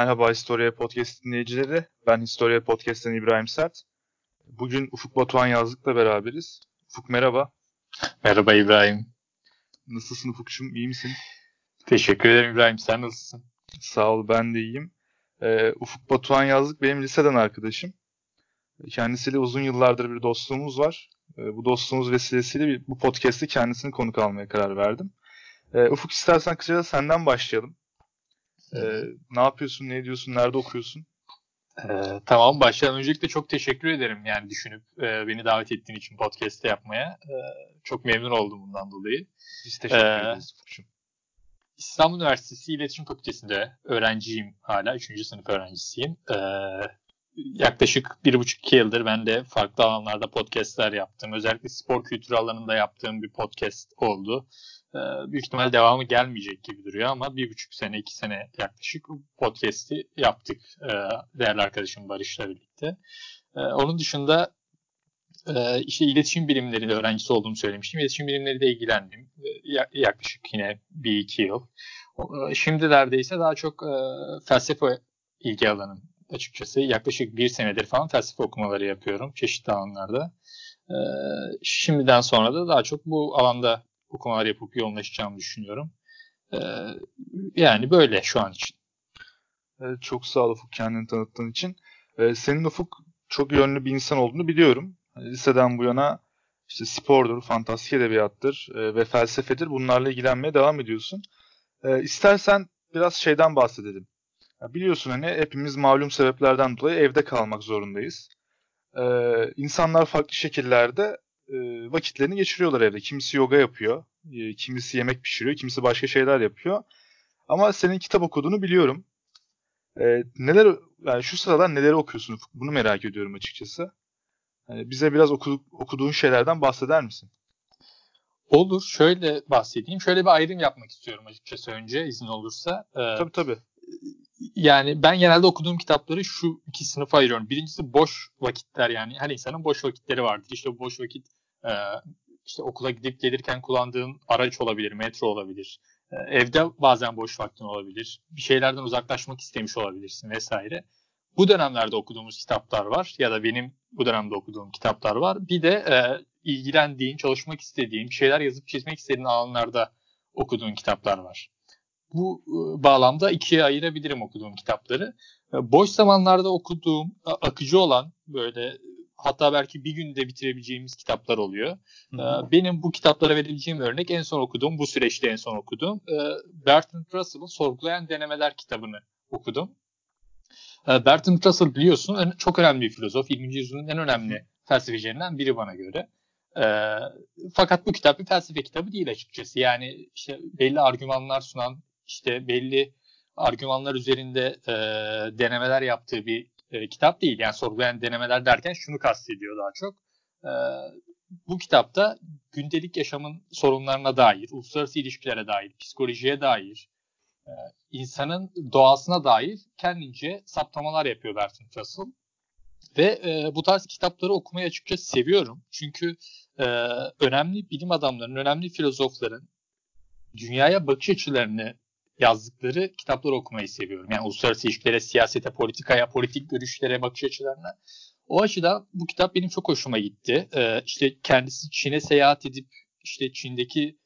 Merhaba Historia Podcast dinleyicileri. Ben Historia Podcast'ten İbrahim Sert. Bugün Ufuk Batuhan Yazlık'la beraberiz. Ufuk merhaba. Merhaba İbrahim. Nasılsın Ufuk'cum? İyi misin? Teşekkür ederim İbrahim. Sen nasılsın? Sağ ol ben de iyiyim. Ee, Ufuk Batuhan Yazlık benim liseden arkadaşım. Kendisiyle uzun yıllardır bir dostluğumuz var. Ee, bu dostluğumuz vesilesiyle bir, bu podcast'te kendisini konuk almaya karar verdim. Ee, Ufuk istersen kısaca senden başlayalım. Ee, ne yapıyorsun, ne ediyorsun, nerede okuyorsun? Ee, tamam başlayalım. Öncelikle çok teşekkür ederim yani düşünüp e, beni davet ettiğin için podcast'te yapmaya. E, çok memnun oldum bundan dolayı. Biz teşekkür ee, ederiz. İstanbul Üniversitesi İletişim Fakültesi'nde öğrenciyim hala. Üçüncü sınıf öğrencisiyim. Ee, yaklaşık bir buçuk iki yıldır ben de farklı alanlarda podcastler yaptım. Özellikle spor kültürü alanında yaptığım bir podcast oldu. Ee, büyük ihtimal devamı gelmeyecek gibi duruyor ama bir buçuk sene, iki sene yaklaşık podcast'i yaptık e, değerli arkadaşım Barış'la birlikte. E, onun dışında e, işte iletişim bilimleri öğrencisi olduğumu söylemiştim. İletişim bilimleri de ilgilendim. yaklaşık yine bir iki yıl. Şimdilerde ise daha çok felsefe ilgi alanım açıkçası. Yaklaşık bir senedir falan felsefe okumaları yapıyorum çeşitli alanlarda. Şimdiden sonra da daha çok bu alanda okumalar yapıp yoğunlaşacağımı düşünüyorum. Ee, yani böyle şu an için. Evet, çok sağ ol Ufuk kendini tanıttığın için. Ee, senin Ufuk çok yönlü bir insan olduğunu biliyorum. Liseden bu yana işte spordur, fantastik edebiyattır e, ve felsefedir. Bunlarla ilgilenmeye devam ediyorsun. E, istersen biraz şeyden bahsedelim. Ya biliyorsun hani hepimiz malum sebeplerden dolayı evde kalmak zorundayız. E, insanlar farklı şekillerde e, vakitlerini geçiriyorlar evde. Kimisi yoga yapıyor, e, kimisi yemek pişiriyor, kimisi başka şeyler yapıyor. Ama senin kitap okuduğunu biliyorum. E, neler yani şu sıralar neleri okuyorsun? Bunu merak ediyorum açıkçası. Yani bize biraz oku, okuduğun şeylerden bahseder misin? Olur. Şöyle bahsedeyim. Şöyle bir ayrım yapmak istiyorum açıkçası önce izin olursa. Ee, tabii tabii. Yani ben genelde okuduğum kitapları şu iki sınıfa ayırıyorum. Birincisi boş vakitler yani her insanın boş vakitleri vardır. İşte boş vakit e, işte okula gidip gelirken kullandığın araç olabilir, metro olabilir. E, evde bazen boş vaktin olabilir. Bir şeylerden uzaklaşmak istemiş olabilirsin vesaire. Bu dönemlerde okuduğumuz kitaplar var ya da benim bu dönemde okuduğum kitaplar var. Bir de e, ilgilendiğin, çalışmak istediğin, şeyler yazıp çizmek istediğin alanlarda okuduğun kitaplar var. Bu e, bağlamda ikiye ayırabilirim okuduğum kitapları. E, boş zamanlarda okuduğum, akıcı olan böyle hatta belki bir günde bitirebileceğimiz kitaplar oluyor. Hı-hı. Benim bu kitaplara verebileceğim örnek en son okuduğum, bu süreçte en son okuduğum Bertrand Russell'ın Sorgulayan Denemeler kitabını okudum. Bertrand Russell biliyorsun çok önemli bir filozof. 20. yüzyılın en önemli felsefecilerinden biri bana göre. fakat bu kitap bir felsefe kitabı değil açıkçası. Yani işte belli argümanlar sunan, işte belli argümanlar üzerinde e, denemeler yaptığı bir e, kitap değil. Yani sorgulayan denemeler derken şunu kastediyor daha çok. E, bu kitapta gündelik yaşamın sorunlarına dair, uluslararası ilişkilere dair, psikolojiye dair, e, insanın doğasına dair kendince saptamalar yapıyor Bertrand Russell. Ve e, bu tarz kitapları okumayı açıkçası seviyorum. Çünkü e, önemli bilim adamlarının, önemli filozofların dünyaya bakış açılarını yazdıkları kitapları okumayı seviyorum. Yani uluslararası ilişkilere, siyasete, politikaya, politik görüşlere, bakış açılarına. O açıdan bu kitap benim çok hoşuma gitti. Ee, işte kendisi Çin'e seyahat edip işte Çin'deki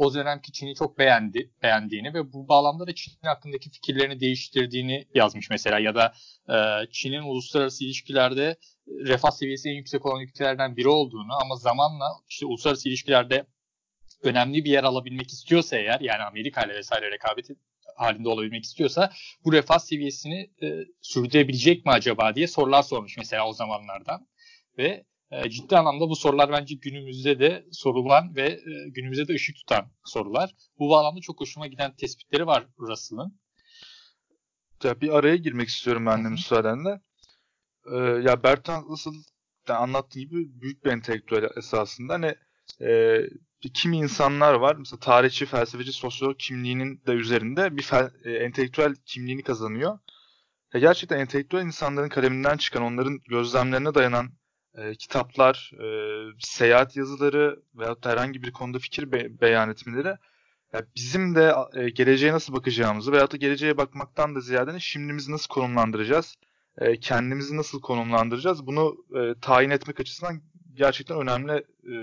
o dönemki Çin'i çok beğendi, beğendiğini ve bu bağlamda da Çin hakkındaki fikirlerini değiştirdiğini yazmış mesela ya da e, Çin'in uluslararası ilişkilerde refah seviyesi en yüksek olan ülkelerden biri olduğunu ama zamanla işte uluslararası ilişkilerde önemli bir yer alabilmek istiyorsa eğer yani Amerika ile vesaire rekabet halinde olabilmek istiyorsa bu refah seviyesini e, sürdürebilecek mi acaba diye sorular sormuş mesela o zamanlardan. Ve e, ciddi anlamda bu sorular bence günümüzde de sorulan ve e, günümüzde de ışık tutan sorular. Bu bağlamda çok hoşuma giden tespitleri var Russell'ın. Ya bir araya girmek istiyorum ben de müsaadenle. Ee, ya Bertrand Russell yani anlattığı gibi büyük bir entelektüel esasında. Hani e, kimi insanlar var. Mesela tarihçi, felsefeci, sosyolog kimliğinin de üzerinde bir fel, e, entelektüel kimliğini kazanıyor. Ya gerçekten entelektüel insanların kaleminden çıkan, onların gözlemlerine dayanan e, kitaplar, e, seyahat yazıları veya herhangi bir konuda fikir be- beyan etmeleri yani bizim de e, geleceğe nasıl bakacağımızı veyahut da geleceğe bakmaktan da ziyade şimdimizi nasıl konumlandıracağız, e, kendimizi nasıl konumlandıracağız bunu e, tayin etmek açısından gerçekten önemli e,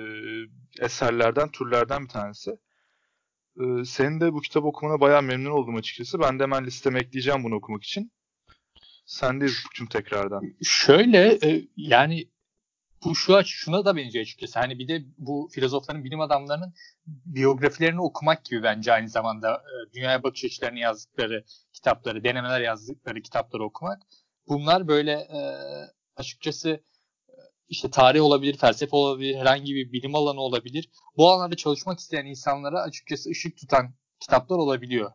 eserlerden, türlerden bir tanesi. E, senin de bu kitabı okumana bayağı memnun oldum açıkçası. Ben de hemen listeme ekleyeceğim bunu okumak için. Sen de Ufuk'cum tekrardan. Şöyle e, yani bu şu aç şuna da benziyor açıkçası. Hani bir de bu filozofların, bilim adamlarının biyografilerini okumak gibi bence aynı zamanda e, dünyaya bakış açılarını yazdıkları kitapları, denemeler yazdıkları kitapları okumak. Bunlar böyle e, açıkçası işte tarih olabilir, felsefe olabilir, herhangi bir bilim alanı olabilir. Bu alanlarda çalışmak isteyen insanlara açıkçası ışık tutan kitaplar olabiliyor.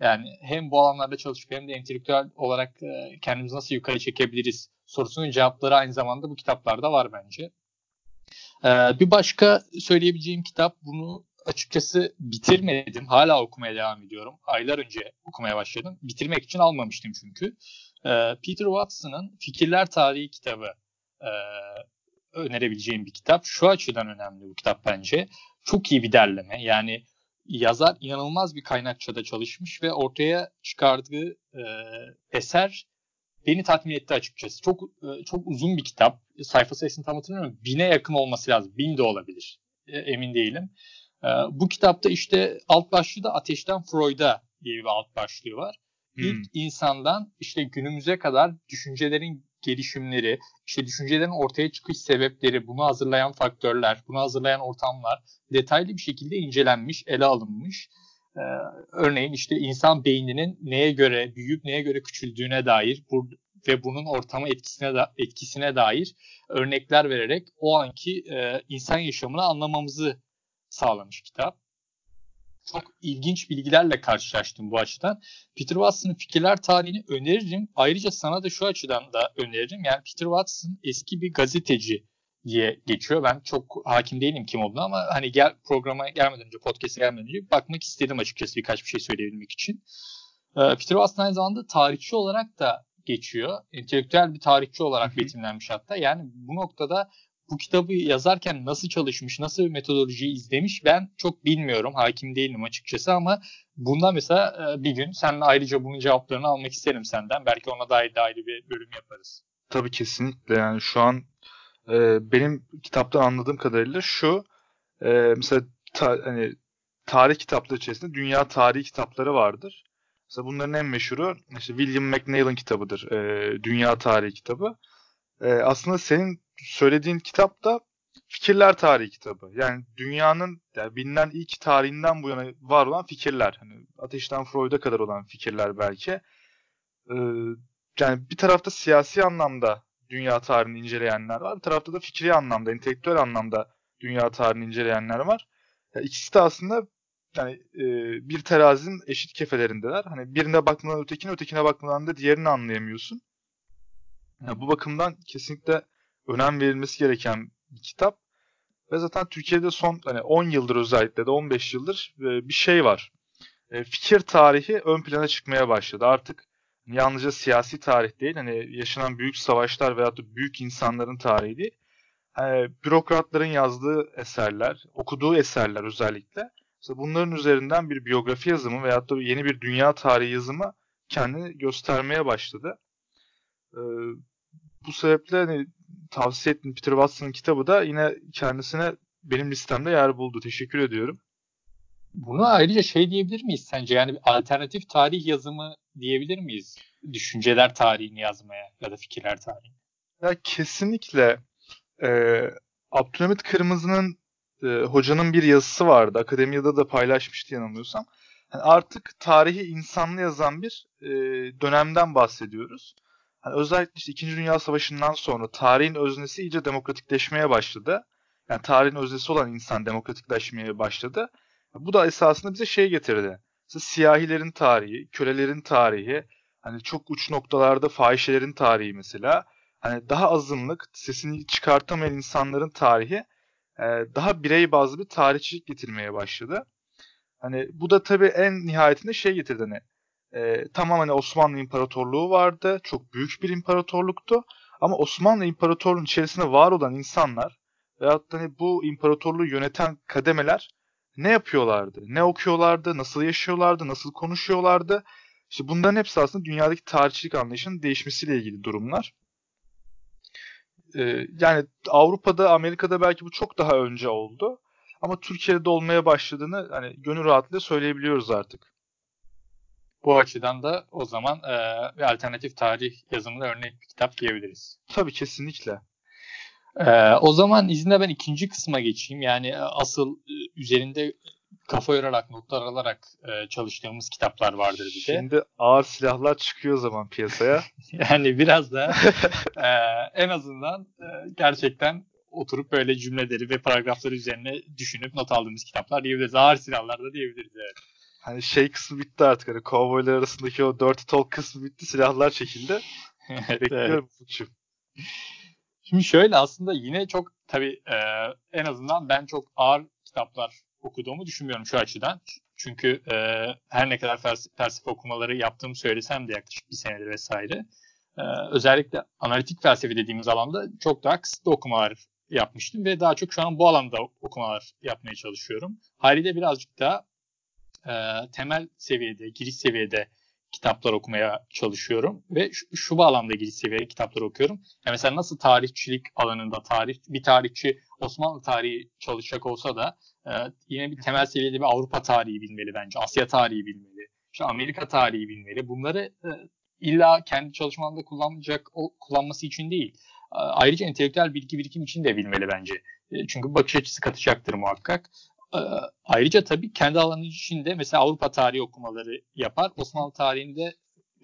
Yani hem bu alanlarda çalışıp hem de entelektüel olarak e, kendimizi nasıl yukarı çekebiliriz sorusunun cevapları aynı zamanda bu kitaplarda var bence. E, bir başka söyleyebileceğim kitap bunu açıkçası bitirmedim. Hala okumaya devam ediyorum. Aylar önce okumaya başladım. Bitirmek için almamıştım çünkü. E, Peter Watson'ın Fikirler Tarihi kitabı önerebileceğim bir kitap. Şu açıdan önemli bu kitap bence. Çok iyi bir derleme. Yani yazar inanılmaz bir kaynakçada çalışmış ve ortaya çıkardığı e, eser beni tatmin etti açıkçası. Çok e, çok uzun bir kitap. Sayfa sayısını tam hatırlamıyorum. Bine yakın olması lazım. Bin de olabilir. E, emin değilim. E, bu kitapta işte alt başlığı da Ateşten Freud'a diye bir alt başlığı var. Hmm. İlk insandan işte günümüze kadar düşüncelerin gelişimleri, işte düşüncelerin ortaya çıkış sebepleri, bunu hazırlayan faktörler, bunu hazırlayan ortamlar detaylı bir şekilde incelenmiş, ele alınmış. Ee, örneğin işte insan beyninin neye göre büyüyüp neye göre küçüldüğüne dair bu, ve bunun ortama etkisine da, etkisine dair örnekler vererek o anki e, insan yaşamını anlamamızı sağlamış kitap çok ilginç bilgilerle karşılaştım bu açıdan. Peter Watson'ın fikirler tarihini öneririm. Ayrıca sana da şu açıdan da öneririm. Yani Peter Watson eski bir gazeteci diye geçiyor. Ben çok hakim değilim kim olduğunu ama hani gel programa gelmeden önce, podcast'e gelmeden önce bakmak istedim açıkçası birkaç bir şey söyleyebilmek için. Ee, Peter Watson aynı zamanda tarihçi olarak da geçiyor. Entelektüel bir tarihçi olarak betimlenmiş hatta. Yani bu noktada bu kitabı yazarken nasıl çalışmış, nasıl bir metodoloji izlemiş ben çok bilmiyorum. Hakim değilim açıkçası ama bundan mesela e, bir gün seninle ayrıca bunun cevaplarını almak isterim senden. Belki ona dair de ayrı bir bölüm yaparız. Tabii kesinlikle yani şu an e, benim kitaptan anladığım kadarıyla şu e, mesela ta, hani tarih kitapları içerisinde dünya tarihi kitapları vardır. Mesela bunların en meşhuru işte William McNeil'in kitabıdır. E, dünya tarihi kitabı. E, aslında senin söylediğin kitap da fikirler tarihi kitabı. Yani dünyanın yani bilinen ilk tarihinden bu yana var olan fikirler. Hani ateşten Freud'a kadar olan fikirler belki. Ee, yani bir tarafta siyasi anlamda dünya tarihini inceleyenler var. Bir tarafta da fikri anlamda, entelektüel anlamda dünya tarihini inceleyenler var. Yani ikisi de aslında yani e, bir terazinin eşit kefelerindeler. Hani birine baktığında ötekine, ötekine baktığında diğerini anlayamıyorsun. Yani bu bakımdan kesinlikle önem verilmesi gereken bir kitap. Ve zaten Türkiye'de son hani 10 yıldır özellikle de 15 yıldır e, bir şey var. E, fikir tarihi ön plana çıkmaya başladı. Artık yalnızca siyasi tarih değil, hani yaşanan büyük savaşlar veya da büyük insanların tarihi değil. Yani bürokratların yazdığı eserler, okuduğu eserler özellikle. Mesela bunların üzerinden bir biyografi yazımı veya da yeni bir dünya tarihi yazımı kendini göstermeye başladı. Bu sebeple hani tavsiye ettiğim Peter Watson'ın kitabı da yine kendisine benim listemde yer buldu. Teşekkür ediyorum. Buna ayrıca şey diyebilir miyiz sence? Yani alternatif tarih yazımı diyebilir miyiz? Düşünceler tarihini yazmaya ya da fikirler tarihini. Ya kesinlikle. Ee, Abdülhamit Kırmızı'nın e, hocanın bir yazısı vardı. Akademiyada da paylaşmıştı yanılmıyorsam. Yani artık tarihi insanlı yazan bir e, dönemden bahsediyoruz. Yani özellikle işte İkinci Dünya Savaşı'ndan sonra tarihin öznesi iyice demokratikleşmeye başladı. Yani tarihin öznesi olan insan demokratikleşmeye başladı. Bu da esasında bize şey getirdi. İşte siyahilerin tarihi, kölelerin tarihi, hani çok uç noktalarda fahişelerin tarihi mesela. Hani daha azınlık, sesini çıkartamayan insanların tarihi e, daha birey bazlı bir tarihçilik getirmeye başladı. Hani bu da tabii en nihayetinde şey getirdi hani e, tamam hani Osmanlı İmparatorluğu vardı. Çok büyük bir imparatorluktu. Ama Osmanlı İmparatorluğu'nun içerisinde var olan insanlar veyahut da hani bu imparatorluğu yöneten kademeler ne yapıyorlardı? Ne okuyorlardı? Nasıl yaşıyorlardı? Nasıl konuşuyorlardı? İşte bunların hepsi aslında dünyadaki tarihçilik anlayışının değişmesiyle ilgili durumlar. Ee, yani Avrupa'da, Amerika'da belki bu çok daha önce oldu. Ama Türkiye'de olmaya başladığını hani gönül rahatlığıyla söyleyebiliyoruz artık. Bu açıdan da o zaman e, bir alternatif tarih yazımına örnek bir kitap diyebiliriz. Tabii kesinlikle. Ee, o zaman izinle ben ikinci kısma geçeyim. Yani e, asıl e, üzerinde kafa yorarak, notlar alarak e, çalıştığımız kitaplar vardır bir de. Şimdi ağır silahlar çıkıyor o zaman piyasaya. yani biraz da e, en azından e, gerçekten oturup böyle cümleleri ve paragrafları üzerine düşünüp not aldığımız kitaplar diyebiliriz. Ağır silahlar da diyebiliriz evet. Hani şey kısmı bitti artık. Hani kovboylar arasındaki o dirty talk kısmı bitti. Silahlar çekildi. Bekliyorum evet. Şimdi şöyle aslında yine çok tabii e, en azından ben çok ağır kitaplar okuduğumu düşünmüyorum şu açıdan. Çünkü e, her ne kadar felsefe, felsefe okumaları yaptığımı söylesem de yaklaşık bir senedir vesaire. E, özellikle analitik felsefe dediğimiz alanda çok daha kısıtlı okumalar yapmıştım ve daha çok şu an bu alanda okumalar yapmaya çalışıyorum. Haliyle birazcık daha e, temel seviyede, giriş seviyede kitaplar okumaya çalışıyorum ve şu, şu bağlamda ilgili seviye kitaplar okuyorum. Yani mesela nasıl tarihçilik alanında tarih bir tarihçi Osmanlı tarihi çalışacak olsa da e, yine bir temel seviyede bir Avrupa tarihi bilmeli bence. Asya tarihi bilmeli. İşte Amerika tarihi bilmeli. Bunları e, illa kendi çalışmalarında kullanacak o, kullanması için değil. E, ayrıca entelektüel bilgi birikim için de bilmeli bence. E, çünkü bakış açısı katacaktır muhakkak. Ee, ayrıca tabii kendi alanı içinde mesela Avrupa tarihi okumaları yapar. Osmanlı tarihinde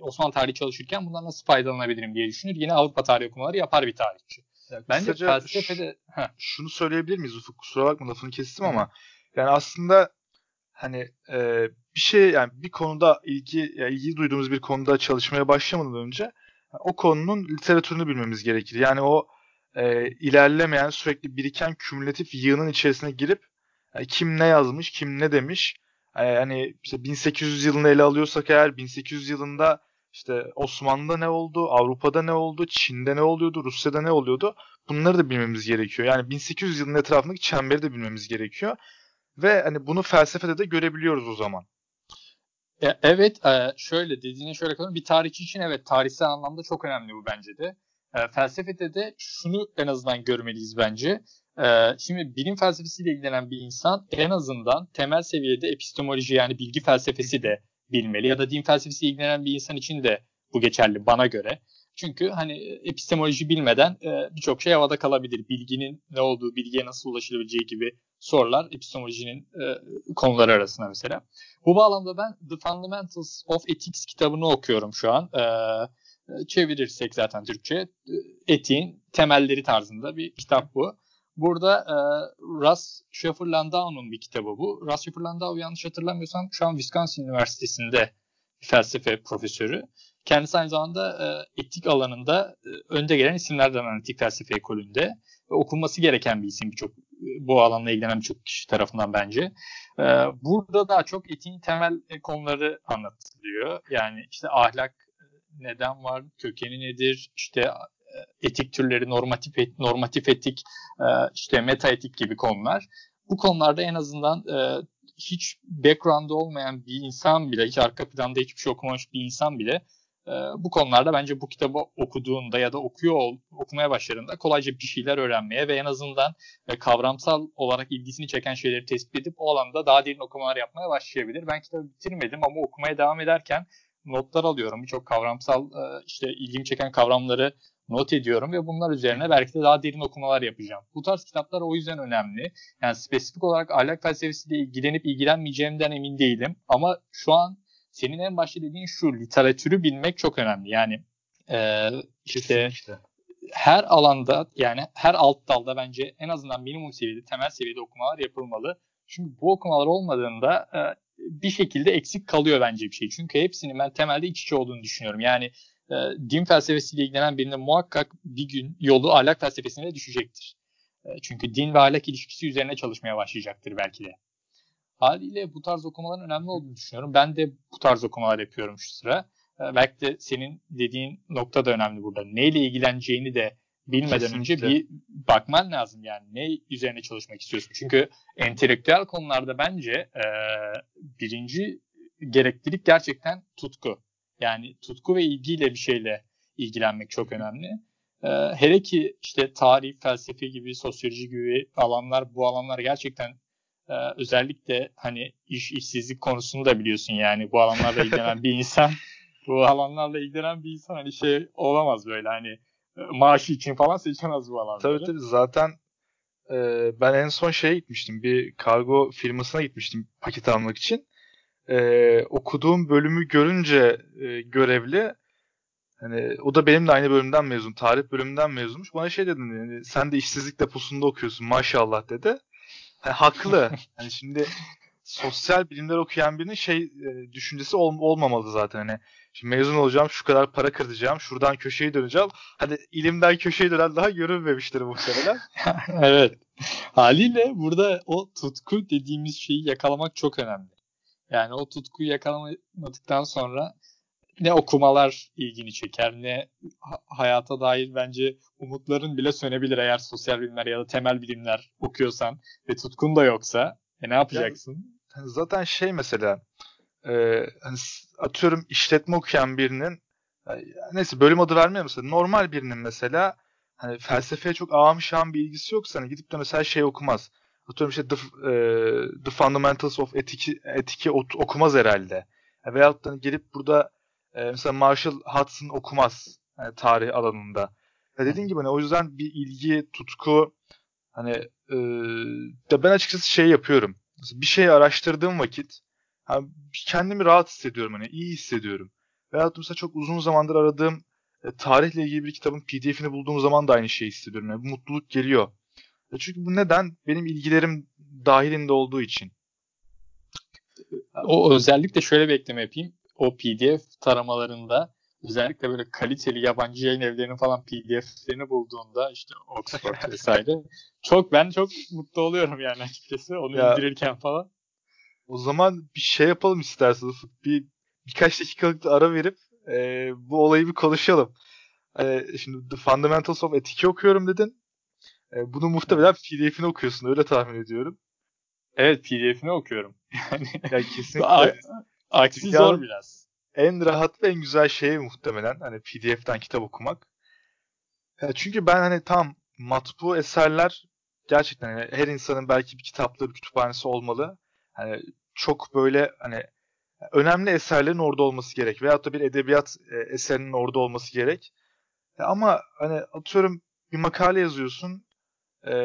Osmanlı tarihi çalışırken bundan nasıl faydalanabilirim diye düşünür. Yine Avrupa tarihi okumaları yapar bir tarihçi. Yani Bence felsefede şunu söyleyebilir miyiz Ufuk? Kusura bakma lafını kestim ama yani aslında hani e, bir şey yani bir konuda ilgi yani ilgi duyduğumuz bir konuda çalışmaya başlamadan önce o konunun literatürünü bilmemiz gerekir. Yani o e, ilerlemeyen sürekli biriken kümülatif yığının içerisine girip yani kim ne yazmış, kim ne demiş. Yani işte 1800 yılını ele alıyorsak eğer 1800 yılında işte Osmanlı'da ne oldu, Avrupa'da ne oldu, Çin'de ne oluyordu, Rusya'da ne oluyordu bunları da bilmemiz gerekiyor. Yani 1800 yılın etrafındaki çemberi de bilmemiz gerekiyor. Ve hani bunu felsefede de görebiliyoruz o zaman. Evet, e, şöyle dediğine şöyle kalın. Bir tarihçi için evet tarihsel anlamda çok önemli bu bence de. E, felsefede de şunu en azından görmeliyiz bence. Ee, şimdi bilim felsefesiyle ilgilenen bir insan en azından temel seviyede epistemoloji yani bilgi felsefesi de bilmeli ya da din felsefesiyle ilgilenen bir insan için de bu geçerli bana göre. Çünkü hani epistemoloji bilmeden e, birçok şey havada kalabilir. Bilginin ne olduğu, bilgiye nasıl ulaşılabileceği gibi sorular epistemolojinin e, konuları arasında mesela. Bu bağlamda ben The Fundamentals of Ethics kitabını okuyorum şu an. E, çevirirsek zaten Türkçe e, etiğin temelleri tarzında bir kitap bu. Burada e, Russ Sheffer Landau'nun bir kitabı bu. Russ Sheffer Landau yanlış hatırlamıyorsam şu an Wisconsin Üniversitesi'nde felsefe profesörü. Kendisi aynı zamanda e, etik alanında e, önde gelen isimlerden analitik felsefe ekolünde. Ve okunması gereken bir isim birçok bu alanla ilgilenen birçok kişi tarafından bence. E, burada daha çok etiğin temel konuları anlatılıyor. Yani işte ahlak e, neden var, kökeni nedir, işte etik türleri, normatif et, normatif etik, e, işte meta etik gibi konular. Bu konularda en azından e, hiç background'da olmayan bir insan bile, hiç arka planda hiçbir şey okumamış bir insan bile e, bu konularda bence bu kitabı okuduğunda ya da okuyor okumaya başladığında kolayca bir şeyler öğrenmeye ve en azından kavramsal olarak ilgisini çeken şeyleri tespit edip o alanda daha derin okumalar yapmaya başlayabilir. Ben kitabı bitirmedim ama okumaya devam ederken notlar alıyorum. Birçok kavramsal işte ilgimi çeken kavramları not ediyorum ve bunlar üzerine belki de daha derin okumalar yapacağım. Bu tarz kitaplar o yüzden önemli. Yani spesifik olarak ahlak felsefesiyle ilgilenip ilgilenmeyeceğimden emin değilim. Ama şu an senin en başta dediğin şu literatürü bilmek çok önemli. Yani e, işte her alanda yani her alt dalda bence en azından minimum seviyede, temel seviyede okumalar yapılmalı. Çünkü bu okumalar olmadığında e, bir şekilde eksik kalıyor bence bir şey. Çünkü hepsinin ben temelde iç içe olduğunu düşünüyorum. Yani e, din felsefesiyle ilgilenen birine muhakkak bir gün yolu ahlak felsefesine düşecektir. E, çünkü din ve ahlak ilişkisi üzerine çalışmaya başlayacaktır belki de. Haliyle bu tarz okumaların önemli olduğunu düşünüyorum. Ben de bu tarz okumalar yapıyorum şu sıra. E, belki de senin dediğin nokta da önemli burada. Neyle ilgileneceğini de bilmeden Kesinlikle. önce bir bakman lazım yani ne üzerine çalışmak istiyorsun. Çünkü entelektüel konularda bence e, birinci gereklilik gerçekten tutku. Yani tutku ve ilgiyle bir şeyle ilgilenmek çok önemli. E, hele ki işte tarih, felsefe gibi, sosyoloji gibi alanlar bu alanlar gerçekten e, özellikle hani iş işsizlik konusunu da biliyorsun yani bu alanlarla ilgilenen bir insan bu alanlarla ilgilenen bir insan hani şey olamaz böyle hani e, maaşı için falan seçemez bu alanları. Tabii tabii zaten e, ben en son şeye gitmiştim bir kargo firmasına gitmiştim paket almak için. E, okuduğum bölümü görünce e, görevli hani o da benim de aynı bölümden mezun. Tarih bölümünden mezunmuş. Bana şey dedi yani, sen de işsizlik deposunda okuyorsun maşallah dedi. Yani, haklı. hani şimdi sosyal bilimler okuyan birinin şey e, düşüncesi ol, olmamalı zaten hani. Şimdi mezun olacağım, şu kadar para kıracağım, şuradan köşeyi döneceğim. Hadi ilimden köşeyi dönen daha görünmemiştir muhtemelen. evet. Haliyle burada o tutku dediğimiz şeyi yakalamak çok önemli. Yani o tutkuyu yakalamadıktan sonra ne okumalar ilgini çeker ne hayata dair bence umutların bile sönebilir eğer sosyal bilimler ya da temel bilimler okuyorsan ve tutkun da yoksa e ne yapacaksın? Yani, zaten şey mesela e, hani atıyorum işletme okuyan birinin neyse bölüm adı vermiyor mesela normal birinin mesela hani felsefeye çok ağam şahım bir ilgisi yoksa hani gidip de mesela şey okumaz. Atıyorum işte The, e, The Fundamentals of Ethic'i Ethic'i okumaz herhalde. Veyahut da hani gelip burada e, mesela Marshall Hudson okumaz yani tarih alanında. Ya dediğin gibi hani o yüzden bir ilgi, tutku hani e, de ben açıkçası şey yapıyorum. Mesela bir şey araştırdığım vakit hani kendimi rahat hissediyorum hani iyi hissediyorum. Veyahut mesela çok uzun zamandır aradığım e, tarihle ilgili bir kitabın PDF'ini bulduğum zaman da aynı şeyi hissediyorum. Yani mutluluk geliyor. E çünkü bu neden? Benim ilgilerim dahilinde olduğu için. O özellikle şöyle bir ekleme yapayım o PDF taramalarında özellikle böyle kaliteli yabancı yayın evlerinin falan PDF'lerini bulduğunda işte Oxford vesaire çok ben çok mutlu oluyorum yani açıkçası onu ya, indirirken falan. O zaman bir şey yapalım isterseniz. Bir birkaç dakikalık da ara verip e, bu olayı bir konuşalım. E, şimdi The Fundamentals of Ethic'i okuyorum dedin. E, bunu muhtemelen PDF'ini okuyorsun öyle tahmin ediyorum. Evet PDF'ini okuyorum. Yani ya kesinlikle. Aksi zor biraz. En rahat ve en güzel şey muhtemelen hani PDF'den kitap okumak. Ya çünkü ben hani tam matbu eserler gerçekten hani her insanın belki bir kitaplığı, bir kütüphanesi olmalı. Hani çok böyle hani önemli eserlerin orada olması gerek. Veyahut da bir edebiyat e, eserinin orada olması gerek. Ama hani atıyorum bir makale yazıyorsun. E,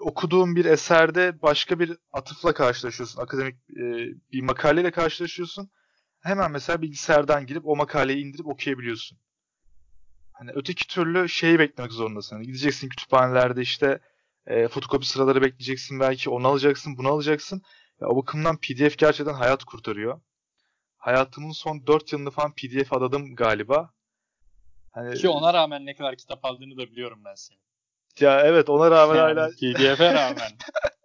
okuduğun bir eserde başka bir atıfla karşılaşıyorsun. Akademik e, bir makaleyle karşılaşıyorsun. Hemen mesela bilgisayardan girip o makaleyi indirip okuyabiliyorsun. Hani öteki türlü şeyi beklemek zorundasın. Hani gideceksin kütüphanelerde işte e, fotokopi sıraları bekleyeceksin belki onu alacaksın bunu alacaksın. Ya, o bakımdan PDF gerçekten hayat kurtarıyor. Hayatımın son 4 yılını falan PDF adadım galiba. Hani... Ki ona rağmen ne kadar kitap aldığını da biliyorum ben senin. Ya evet ona rağmen yani, hala. PDF'e rağmen.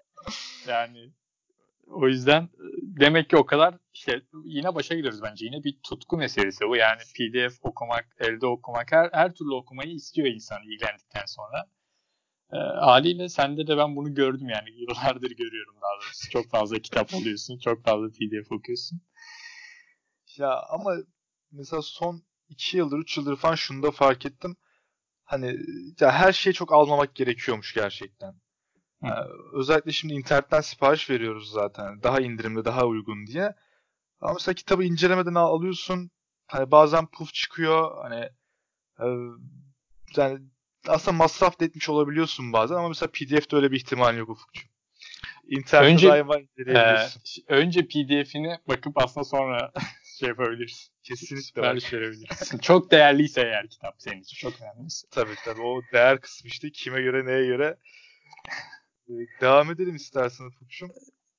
yani o yüzden demek ki o kadar işte yine başa gidiyoruz bence. Yine bir tutku meselesi bu. Yani PDF okumak, elde okumak her, her türlü okumayı istiyor insan ilgilendikten sonra. E, haliyle sende de ben bunu gördüm yani. Yıllardır görüyorum daha doğrusu. Çok fazla kitap alıyorsun. Çok fazla PDF okuyorsun. Ya ama mesela son 2 yıldır, 3 yıldır falan şunu da fark ettim hani ya her şeyi çok almamak gerekiyormuş gerçekten. Yani özellikle şimdi internetten sipariş veriyoruz zaten. Daha indirimli, daha uygun diye. Ama mesela kitabı incelemeden alıyorsun. Hani bazen puf çıkıyor. Hani e, yani aslında masraf da etmiş olabiliyorsun bazen ama mesela PDF'de öyle bir ihtimal yok Ufukcuğum. İnternette önce, daima. E, önce PDF'ini bakıp aslında sonra şey yapabiliriz. Kesinlikle. Sipariş verebiliriz. çok değerliyse eğer kitap senin için çok önemliyse. Tabii tabii o değer kısmı işte kime göre neye göre. Ee, devam edelim istersen Ufuk'cum.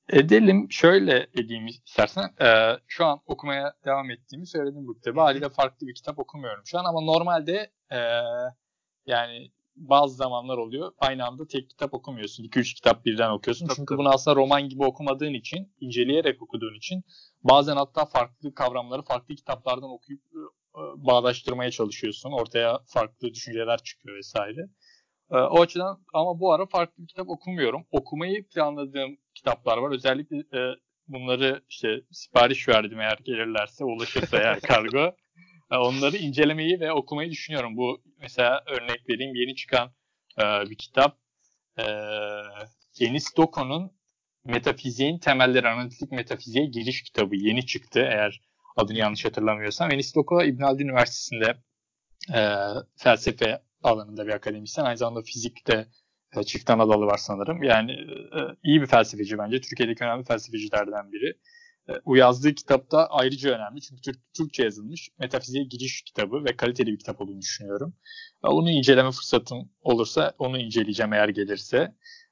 Edelim. Şöyle edeyim istersen. Ee, şu an okumaya devam ettiğimi söyledim bu kitabı. Haliyle farklı bir kitap okumuyorum şu an ama normalde e, yani bazı zamanlar oluyor. Aynı anda tek kitap okumuyorsun. 2-3 kitap birden okuyorsun. Tabii, Çünkü tabii. bunu aslında roman gibi okumadığın için, inceleyerek okuduğun için bazen hatta farklı kavramları farklı kitaplardan okuyup bağdaştırmaya çalışıyorsun. Ortaya farklı düşünceler çıkıyor vesaire. O açıdan ama bu ara farklı bir kitap okumuyorum. Okumayı planladığım kitaplar var. Özellikle bunları işte sipariş verdim eğer gelirlerse, ulaşırsa eğer kargo. E, onları incelemeyi ve okumayı düşünüyorum. Bu mesela örnek vereyim yeni çıkan e, bir kitap. E, Enis Doko'nun Metafiziğin Temelleri Analitik Metafiziğe Giriş kitabı yeni çıktı eğer adını yanlış hatırlamıyorsam. Enis Doko İbn Haldun Üniversitesi'nde e, felsefe alanında bir akademisyen. Aynı zamanda fizikte e, çift ana var sanırım. Yani e, iyi bir felsefeci bence. Türkiye'deki önemli felsefecilerden biri. E, o yazdığı kitapta ayrıca önemli. Çünkü Türk, Türkçe yazılmış metafiziğe giriş kitabı ve kaliteli bir kitap olduğunu düşünüyorum. E, onu inceleme fırsatım olursa onu inceleyeceğim eğer gelirse.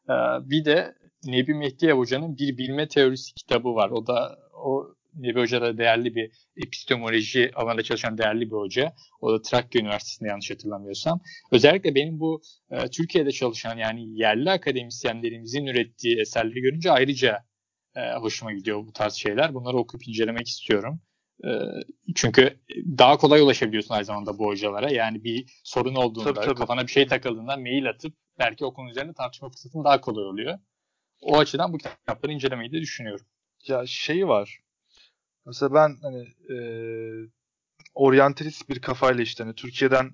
E, bir de Nebi Mehdi Hoca'nın bir bilme teorisi kitabı var. O da o Nebi Hoca da değerli bir epistemoloji alanında çalışan değerli bir hoca. O da Trakya Üniversitesi'nde yanlış hatırlamıyorsam. Özellikle benim bu e, Türkiye'de çalışan yani yerli akademisyenlerimizin ürettiği eserleri görünce ayrıca e, hoşuma gidiyor bu tarz şeyler. Bunları okuyup incelemek istiyorum. E, çünkü daha kolay ulaşabiliyorsun aynı zamanda bu hocalara. Yani bir sorun olduğunda, tabii, tabii. kafana bir şey takıldığında mail atıp belki o konu üzerinde tartışma fırsatın daha kolay oluyor. O açıdan bu kitapları incelemeyi de düşünüyorum. Ya şey var. Mesela ben hani e, oryantalist bir kafayla işte hani Türkiye'den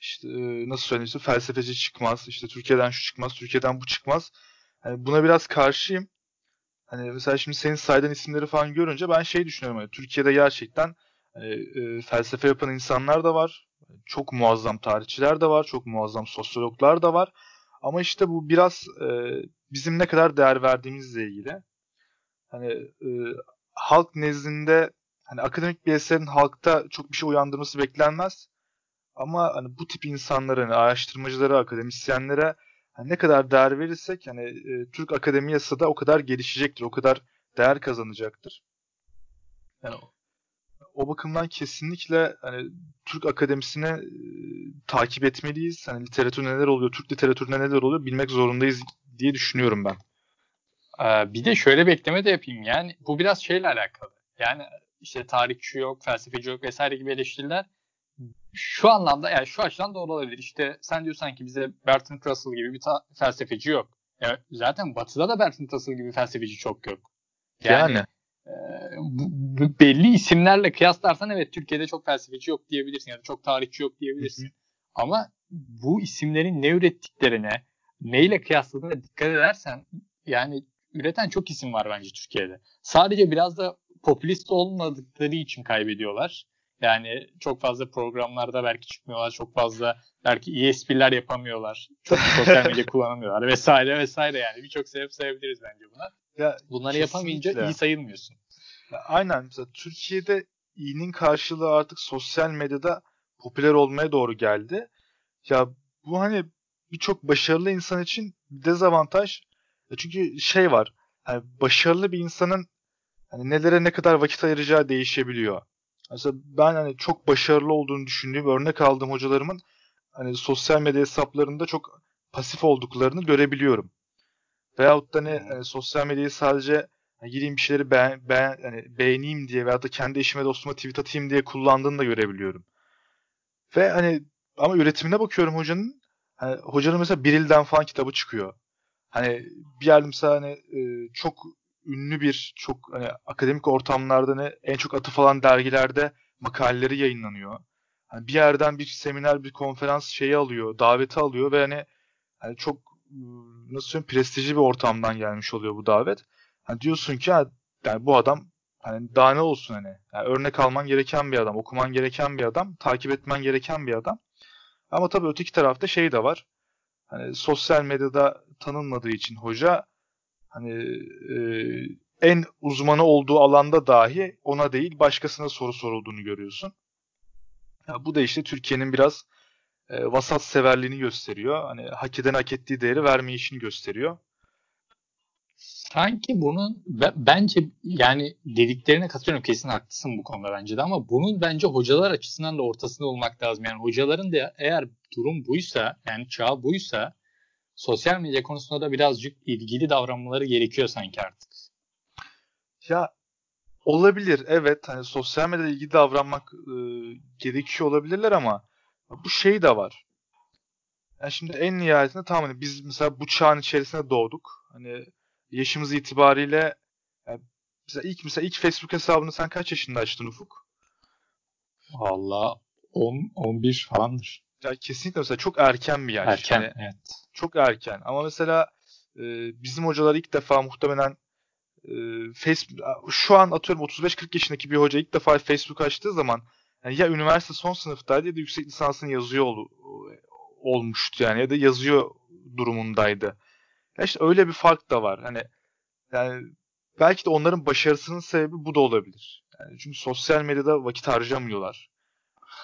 işte e, nasıl söyleyeyim felsefeci çıkmaz. işte Türkiye'den şu çıkmaz, Türkiye'den bu çıkmaz. Hani buna biraz karşıyım. Hani mesela şimdi senin saydığın isimleri falan görünce ben şey düşünüyorum. Hani Türkiye'de gerçekten hani, e, felsefe yapan insanlar da var. Çok muazzam tarihçiler de var. Çok muazzam sosyologlar da var. Ama işte bu biraz e, bizim ne kadar değer verdiğimizle ilgili. Hani e, halk nezdinde hani akademik bir eserin halkta çok bir şey uyandırması beklenmez. Ama hani bu tip insanlara, hani araştırmacılara, akademisyenlere hani ne kadar değer verirsek hani e, Türk akademiyası da o kadar gelişecektir, o kadar değer kazanacaktır. Yani o bakımdan kesinlikle hani Türk akademisine e, takip etmeliyiz. Hani literatür neler oluyor, Türk literatüründe neler oluyor bilmek zorundayız diye düşünüyorum ben. Ee, bir de şöyle bir ekleme de yapayım. Yani bu biraz şeyle alakalı. Yani işte tarihçi yok, felsefeci yok vesaire gibi eleştiriler şu anlamda yani şu açıdan doğru olabilir. İşte sen diyorsan ki bize Bertrand Russell gibi bir felsefeci yok. Yani zaten Batı'da da Bertrand Russell gibi felsefeci çok yok. Yani, yani. E, bu, belli isimlerle kıyaslarsan evet Türkiye'de çok felsefeci yok diyebilirsin ya da çok tarihçi yok diyebilirsin. Hı hı. Ama bu isimlerin ne ürettiklerine, neyle kıyasladığına dikkat edersen yani üreten çok isim var bence Türkiye'de. Sadece biraz da popülist olmadıkları için kaybediyorlar. Yani çok fazla programlarda belki çıkmıyorlar. Çok fazla belki iyi espriler yapamıyorlar. Çok sosyal medya kullanamıyorlar vesaire vesaire yani. Birçok sebep sayabiliriz bence buna. Ya, Bunları kesinlikle. yapamayınca iyi sayılmıyorsun. Ya, aynen. Mesela Türkiye'de iyinin karşılığı artık sosyal medyada popüler olmaya doğru geldi. Ya bu hani birçok başarılı insan için bir dezavantaj. Çünkü şey var. Yani başarılı bir insanın hani nelere ne kadar vakit ayıracağı değişebiliyor. Mesela ben hani çok başarılı olduğunu düşündüğüm, örnek aldığım hocalarımın hani sosyal medya hesaplarında çok pasif olduklarını görebiliyorum. Veyahut da hani, hani sosyal medyayı sadece hani gireyim bir şeyleri beğen, beğen, hani beğeneyim diye veyahut da kendi eşime dostuma tweet atayım diye kullandığını da görebiliyorum. Ve hani ama üretimine bakıyorum hocanın. Hani hocanın mesela Biril'den falan kitabı çıkıyor. Hani bir yerde mesela hani e, çok ünlü bir çok hani akademik ortamlarda ne en çok atıf alan dergilerde makaleleri yayınlanıyor. Hani bir yerden bir seminer, bir konferans şeyi alıyor, daveti alıyor ve hani, hani çok nasıl söyleyeyim prestijli bir ortamdan gelmiş oluyor bu davet. Hani diyorsun ki yani bu adam hani daha ne olsun hani. Yani örnek alman gereken bir adam, okuman gereken bir adam, takip etmen gereken bir adam. Ama tabii öteki tarafta şey de var. Hani sosyal medyada tanınmadığı için hoca hani e, en uzmanı olduğu alanda dahi ona değil başkasına soru sorulduğunu görüyorsun. Ya bu da işte Türkiye'nin biraz e, vasat severliğini gösteriyor. Hani hak eden hak ettiği değeri vermeyişini gösteriyor. Sanki bunun bence yani dediklerine katılıyorum kesin haklısın bu konuda bence de ama bunun bence hocalar açısından da ortasında olmak lazım. Yani hocaların da eğer durum buysa yani çağ buysa sosyal medya konusunda da birazcık ilgili davranmaları gerekiyor sanki artık. Ya olabilir evet hani sosyal medyada ilgili davranmak e, gerekiyor olabilirler ama bu şey de var. Yani şimdi en nihayetinde tamam hani biz mesela bu çağın içerisinde doğduk. Hani yaşımız itibariyle yani mesela ilk mesela ilk Facebook hesabını sen kaç yaşında açtın Ufuk? Valla 10 11 falandır. Ya kesinlikle mesela çok erken bir yaş. Erken yani, evet. Çok erken. Ama mesela e, bizim hocalar ilk defa muhtemelen e, Facebook şu an atıyorum 35-40 yaşındaki bir hoca ilk defa Facebook açtığı zaman yani ya üniversite son sınıftaydı ya da yüksek lisansını yazıyor ol, olmuştu yani ya da yazıyor durumundaydı. Ya işte öyle bir fark da var. Hani yani belki de onların başarısının sebebi bu da olabilir. Yani çünkü sosyal medyada vakit harcamıyorlar.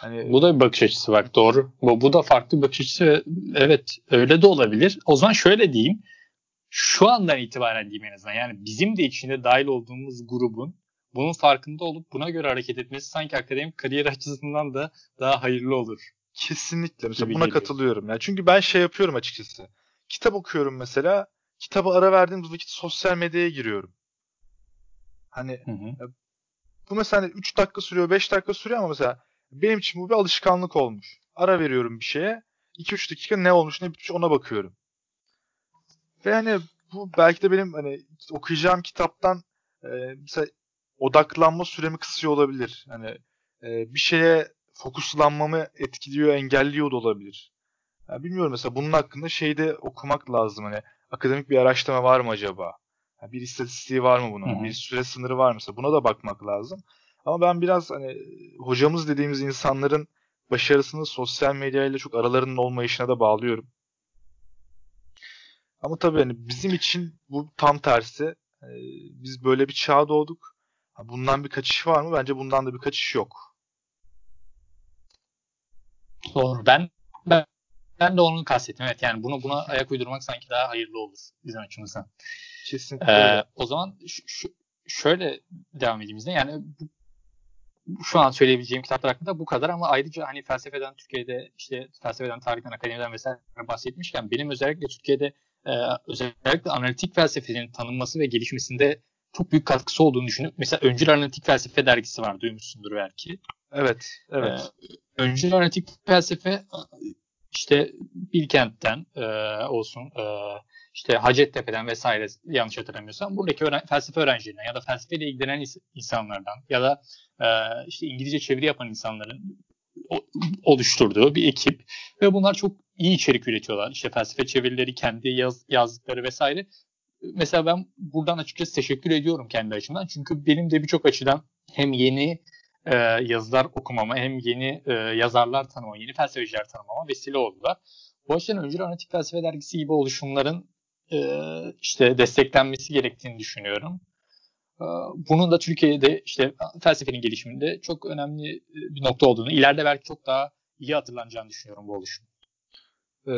Hani... Bu da bir bakış açısı var. Doğru. Bu, bu da farklı bir bakış açısı. Evet öyle de olabilir. O zaman şöyle diyeyim. Şu andan itibaren diyeyim en azından. Yani bizim de içinde dahil olduğumuz grubun bunun farkında olup buna göre hareket etmesi sanki akademik kariyer açısından da daha hayırlı olur. Kesinlikle. Mesela buna geliyor. katılıyorum. Yani çünkü ben şey yapıyorum açıkçası. Kitap okuyorum mesela. Kitaba ara verdiğim vakit sosyal medyaya giriyorum. Hani hı hı. bu mesela 3 dakika sürüyor, 5 dakika sürüyor ama mesela benim için bu bir alışkanlık olmuş. Ara veriyorum bir şeye. 2-3 dakika ne olmuş ne bitmiş ona bakıyorum. Ve hani bu belki de benim hani okuyacağım kitaptan e, mesela odaklanma süremi kısıyor olabilir. Hani e, bir şeye fokuslanmamı etkiliyor, engelliyor da olabilir. Yani bilmiyorum mesela bunun hakkında şeyde okumak lazım. Hani akademik bir araştırma var mı acaba? Yani bir istatistiği var mı bunun? Hı-hı. Bir süre sınırı var mı? Mesela buna da bakmak lazım. Ama ben biraz hani hocamız dediğimiz insanların başarısını sosyal medyayla çok aralarının olmayışına da bağlıyorum. Ama tabii hani bizim için bu tam tersi. Ee, biz böyle bir çağ doğduk. Bundan bir kaçış var mı? Bence bundan da bir kaçış yok. Doğru. Ben ben, ben de onu kastettim. Evet yani bunu buna ayak uydurmak sanki daha hayırlı olur bizim açımızdan. Kesinlikle. Ee, o zaman şu, şöyle devam edeyim izle. Yani bu, şu an söyleyebileceğim kitaplar hakkında bu kadar ama ayrıca hani felsefeden Türkiye'de işte felsefeden, tarihten, akademiden vesaire bahsetmişken benim özellikle Türkiye'de e, özellikle analitik felsefenin tanınması ve gelişmesinde çok büyük katkısı olduğunu düşünüyorum. Mesela Öncül Analitik Felsefe dergisi var duymuşsundur belki. Evet, evet. Ee, Öncül Analitik Felsefe işte Bilkent'ten e, olsun e, işte Hacettepe'den vesaire yanlış hatırlamıyorsam buradaki öğren- felsefe öğrencilerinden ya da felsefeyle ilgilenen insanlardan ya da e, işte İngilizce çeviri yapan insanların oluşturduğu bir ekip ve bunlar çok iyi içerik üretiyorlar. İşte felsefe çevirileri, kendi yaz, yazdıkları vesaire. Mesela ben buradan açıkçası teşekkür ediyorum kendi açımdan. Çünkü benim de birçok açıdan hem yeni e, yazılar okumama hem yeni e, yazarlar tanımama, yeni felsefeciler tanımama vesile oldular. Bu açıdan Öncül Analitik Felsefe Dergisi gibi oluşumların e, işte desteklenmesi gerektiğini düşünüyorum. E, bunun da Türkiye'de işte felsefenin gelişiminde çok önemli e, bir nokta olduğunu, ileride belki çok daha iyi hatırlanacağını düşünüyorum bu oluşum. Ee,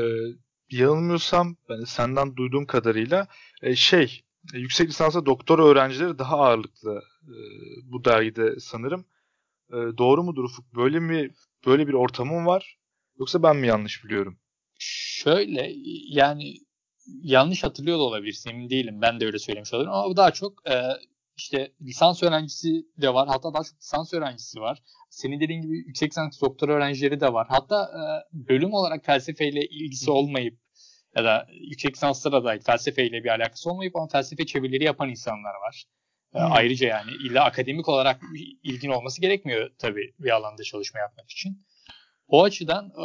yanılmıyorsam yani senden duyduğum kadarıyla e, şey yüksek lisansa doktor öğrencileri daha ağırlıklı e, bu dergide sanırım. E, doğru mudur Ufuk? Böyle mi böyle bir ortamın var? Yoksa ben mi yanlış biliyorum? Şöyle yani yanlış hatırlıyor da olabilirsin emin değilim. Ben de öyle söylemiş olurum ama daha çok e, işte lisans öğrencisi de var. Hatta daha çok lisans öğrencisi var. Senin dediğin gibi yüksek lisans doktor öğrencileri de var. Hatta e, bölüm olarak felsefeyle ilgisi olmayıp ya da yüksek lisanslara da felsefeyle bir alakası olmayıp ama felsefe çevirileri yapan insanlar var. E. Ayrıca yani illa akademik olarak ilgin olması gerekmiyor tabii bir alanda çalışma yapmak için. O açıdan e,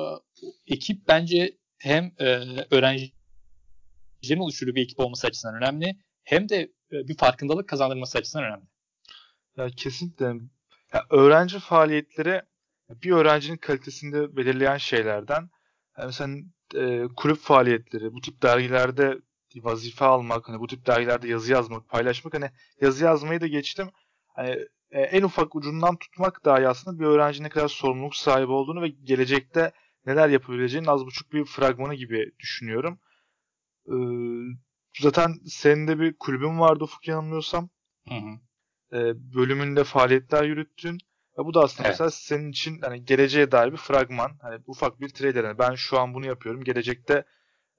ekip bence hem e, öğrencilerin oluşturduğu bir ekip olması açısından önemli hem de e, bir farkındalık kazandırması açısından önemli. Ya kesinlikle. Ya öğrenci faaliyetleri bir öğrencinin kalitesinde belirleyen şeylerden. Yani mesela e, kulüp faaliyetleri, bu tip dergilerde vazife almak, hani bu tip dergilerde yazı yazmak, paylaşmak, hani yazı yazmayı da geçtim. Hani e, en ufak ucundan tutmak dahi aslında bir öğrenci ne kadar sorumluluk sahibi olduğunu ve gelecekte neler yapabileceğinin az buçuk bir fragmanı gibi düşünüyorum. Ee, zaten senin de bir kulübün vardı Ufuk yanılmıyorsam. Hı hı. Ee, bölümünde faaliyetler yürüttün. Ve bu da aslında evet. mesela senin için hani geleceğe dair bir fragman. Hani ufak bir trailer. Yani ben şu an bunu yapıyorum. Gelecekte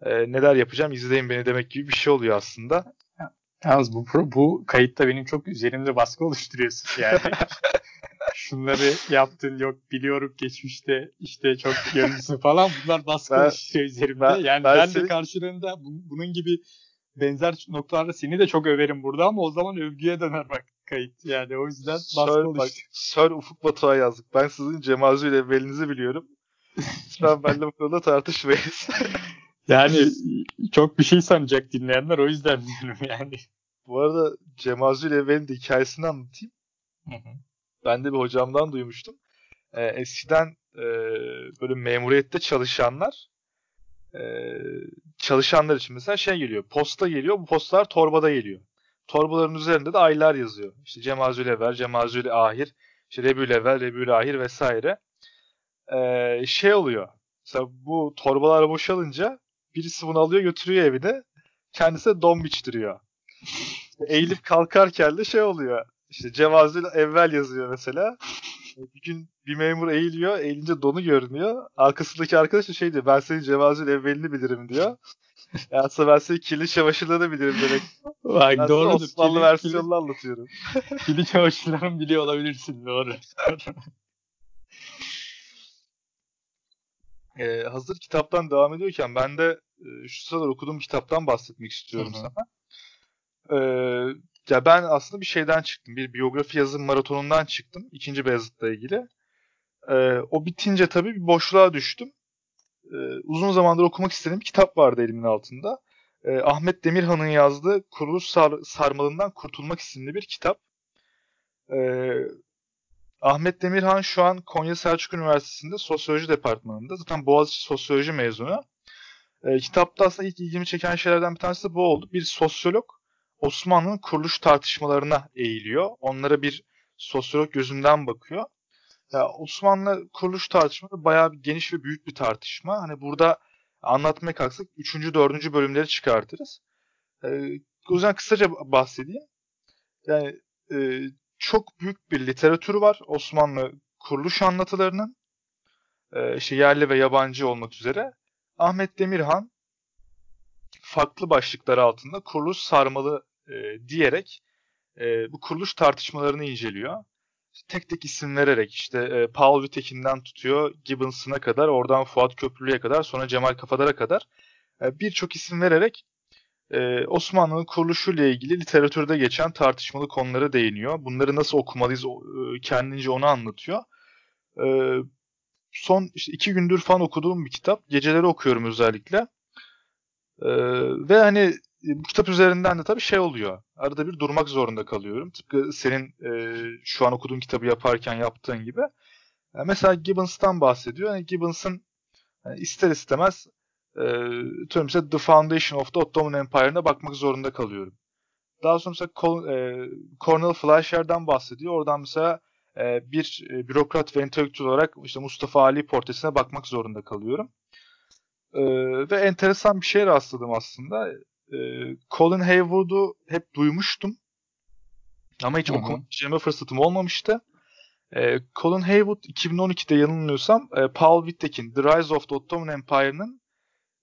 e, neler yapacağım izleyin beni demek gibi bir şey oluyor aslında. Yalnız bu, bu kayıtta benim çok üzerimde baskı oluşturuyorsun yani. Şunları yaptın yok biliyorum geçmişte işte çok yönlüsün falan bunlar baskı ben, oluşturuyor üzerimde. Ben, yani ben, ben de karşılığında bunun gibi benzer noktalarda seni de çok överim burada ama o zaman övgüye döner bak kayıt. Yani o yüzden baskı oluşturuyor. Sör Ufuk Batu'ya yazdık. Ben sizin Cemazi ile evvelinizi biliyorum. Lütfen benimle bu konuda tartışmayız. yani çok bir şey sanacak dinleyenler o yüzden diyorum yani. Bu arada Cem Azül Evvel'in de hikayesini anlatayım. Hı hı. Ben de bir hocamdan duymuştum. Ee, eskiden e, böyle memuriyette çalışanlar e, çalışanlar için mesela şey geliyor. Posta geliyor. Bu postalar torbada geliyor. Torbaların üzerinde de aylar yazıyor. İşte Cemazül Evvel, Cemazül Ahir, işte Rebül Evvel, Rebül Ahir vesaire. Ee, şey oluyor. Mesela bu torbalar boşalınca birisi bunu alıyor götürüyor evine. Kendisi de don biçtiriyor. Eğilip kalkarken de şey oluyor. İşte Cevazül evvel yazıyor mesela. Bir gün bir memur eğiliyor. Eğilince donu görünüyor. Arkasındaki arkadaş da şey diyor. Ben senin Cevazül evvelini bilirim diyor. Ya aslında ben senin kirli çamaşırlarını bilirim demek. Bak ben doğrudur. Osmanlı kirli, versiyonunu kirli, anlatıyorum. kirli çamaşırlarını biliyor olabilirsin. Doğru. ee, hazır kitaptan devam ediyorken ben de e, şu sıralar okuduğum kitaptan bahsetmek istiyorum Hı-hı. sana. Ee, ya ben aslında bir şeyden çıktım. Bir biyografi yazım maratonundan çıktım. ikinci Beyazıt'la ilgili. Ee, o bitince tabii bir boşluğa düştüm. Ee, uzun zamandır okumak istediğim bir kitap vardı elimin altında. Ee, Ahmet Demirhan'ın yazdığı Kuruluş Sar- Sarmalından Kurtulmak isimli bir kitap. Ee, Ahmet Demirhan şu an Konya Selçuk Üniversitesi'nde sosyoloji departmanında. Zaten Boğaziçi sosyoloji mezunu. Ee, kitapta aslında ilk ilgimi çeken şeylerden bir tanesi de bu oldu. Bir sosyolog Osmanlı'nın kuruluş tartışmalarına eğiliyor. Onlara bir sosyolog gözünden bakıyor. Ya Osmanlı kuruluş tartışmaları bayağı bir geniş ve büyük bir tartışma. Hani burada anlatmaya kalksak 3. 4. bölümleri çıkartırız. Ee, o yüzden kısaca bahsedeyim. Yani e, çok büyük bir literatürü var Osmanlı kuruluş anlatılarının. E, işte yerli ve yabancı olmak üzere. Ahmet Demirhan farklı başlıklar altında kuruluş sarmalı e, diyerek e, bu kuruluş tartışmalarını inceliyor. Tek tek isim vererek işte e, Paul Wittek'inden tutuyor Gibbons'ına kadar, oradan Fuat Köprülü'ye kadar, sonra Cemal Kafadar'a kadar e, birçok isim vererek e, Osmanlı'nın kuruluşuyla ilgili literatürde geçen tartışmalı konulara değiniyor. Bunları nasıl okumalıyız e, kendince onu anlatıyor. E, son işte iki gündür falan okuduğum bir kitap. Geceleri okuyorum özellikle. Ee, ve hani e, bu kitap üzerinden de tabii şey oluyor. Arada bir durmak zorunda kalıyorum. Tıpkı senin e, şu an okuduğun kitabı yaparken yaptığın gibi. Yani mesela Gibbons'tan bahsediyor. Yani Gibbons'ın yani ister istemez e, mesela The Foundation of the Ottoman Empire'ına bakmak zorunda kalıyorum. Daha sonra mesela Col- e, Cornel Fleischer'dan bahsediyor. Oradan mesela e, bir e, bürokrat ve entelektüel olarak işte Mustafa Ali portresine bakmak zorunda kalıyorum. E, ve enteresan bir şey rastladım aslında. E, Colin Haywood'u hep duymuştum. Ama hiç okumak fırsatım olmamıştı. E, Colin Haywood 2012'de yanılmıyorsam e, Paul Wittek'in The Rise of the Ottoman Empire'ın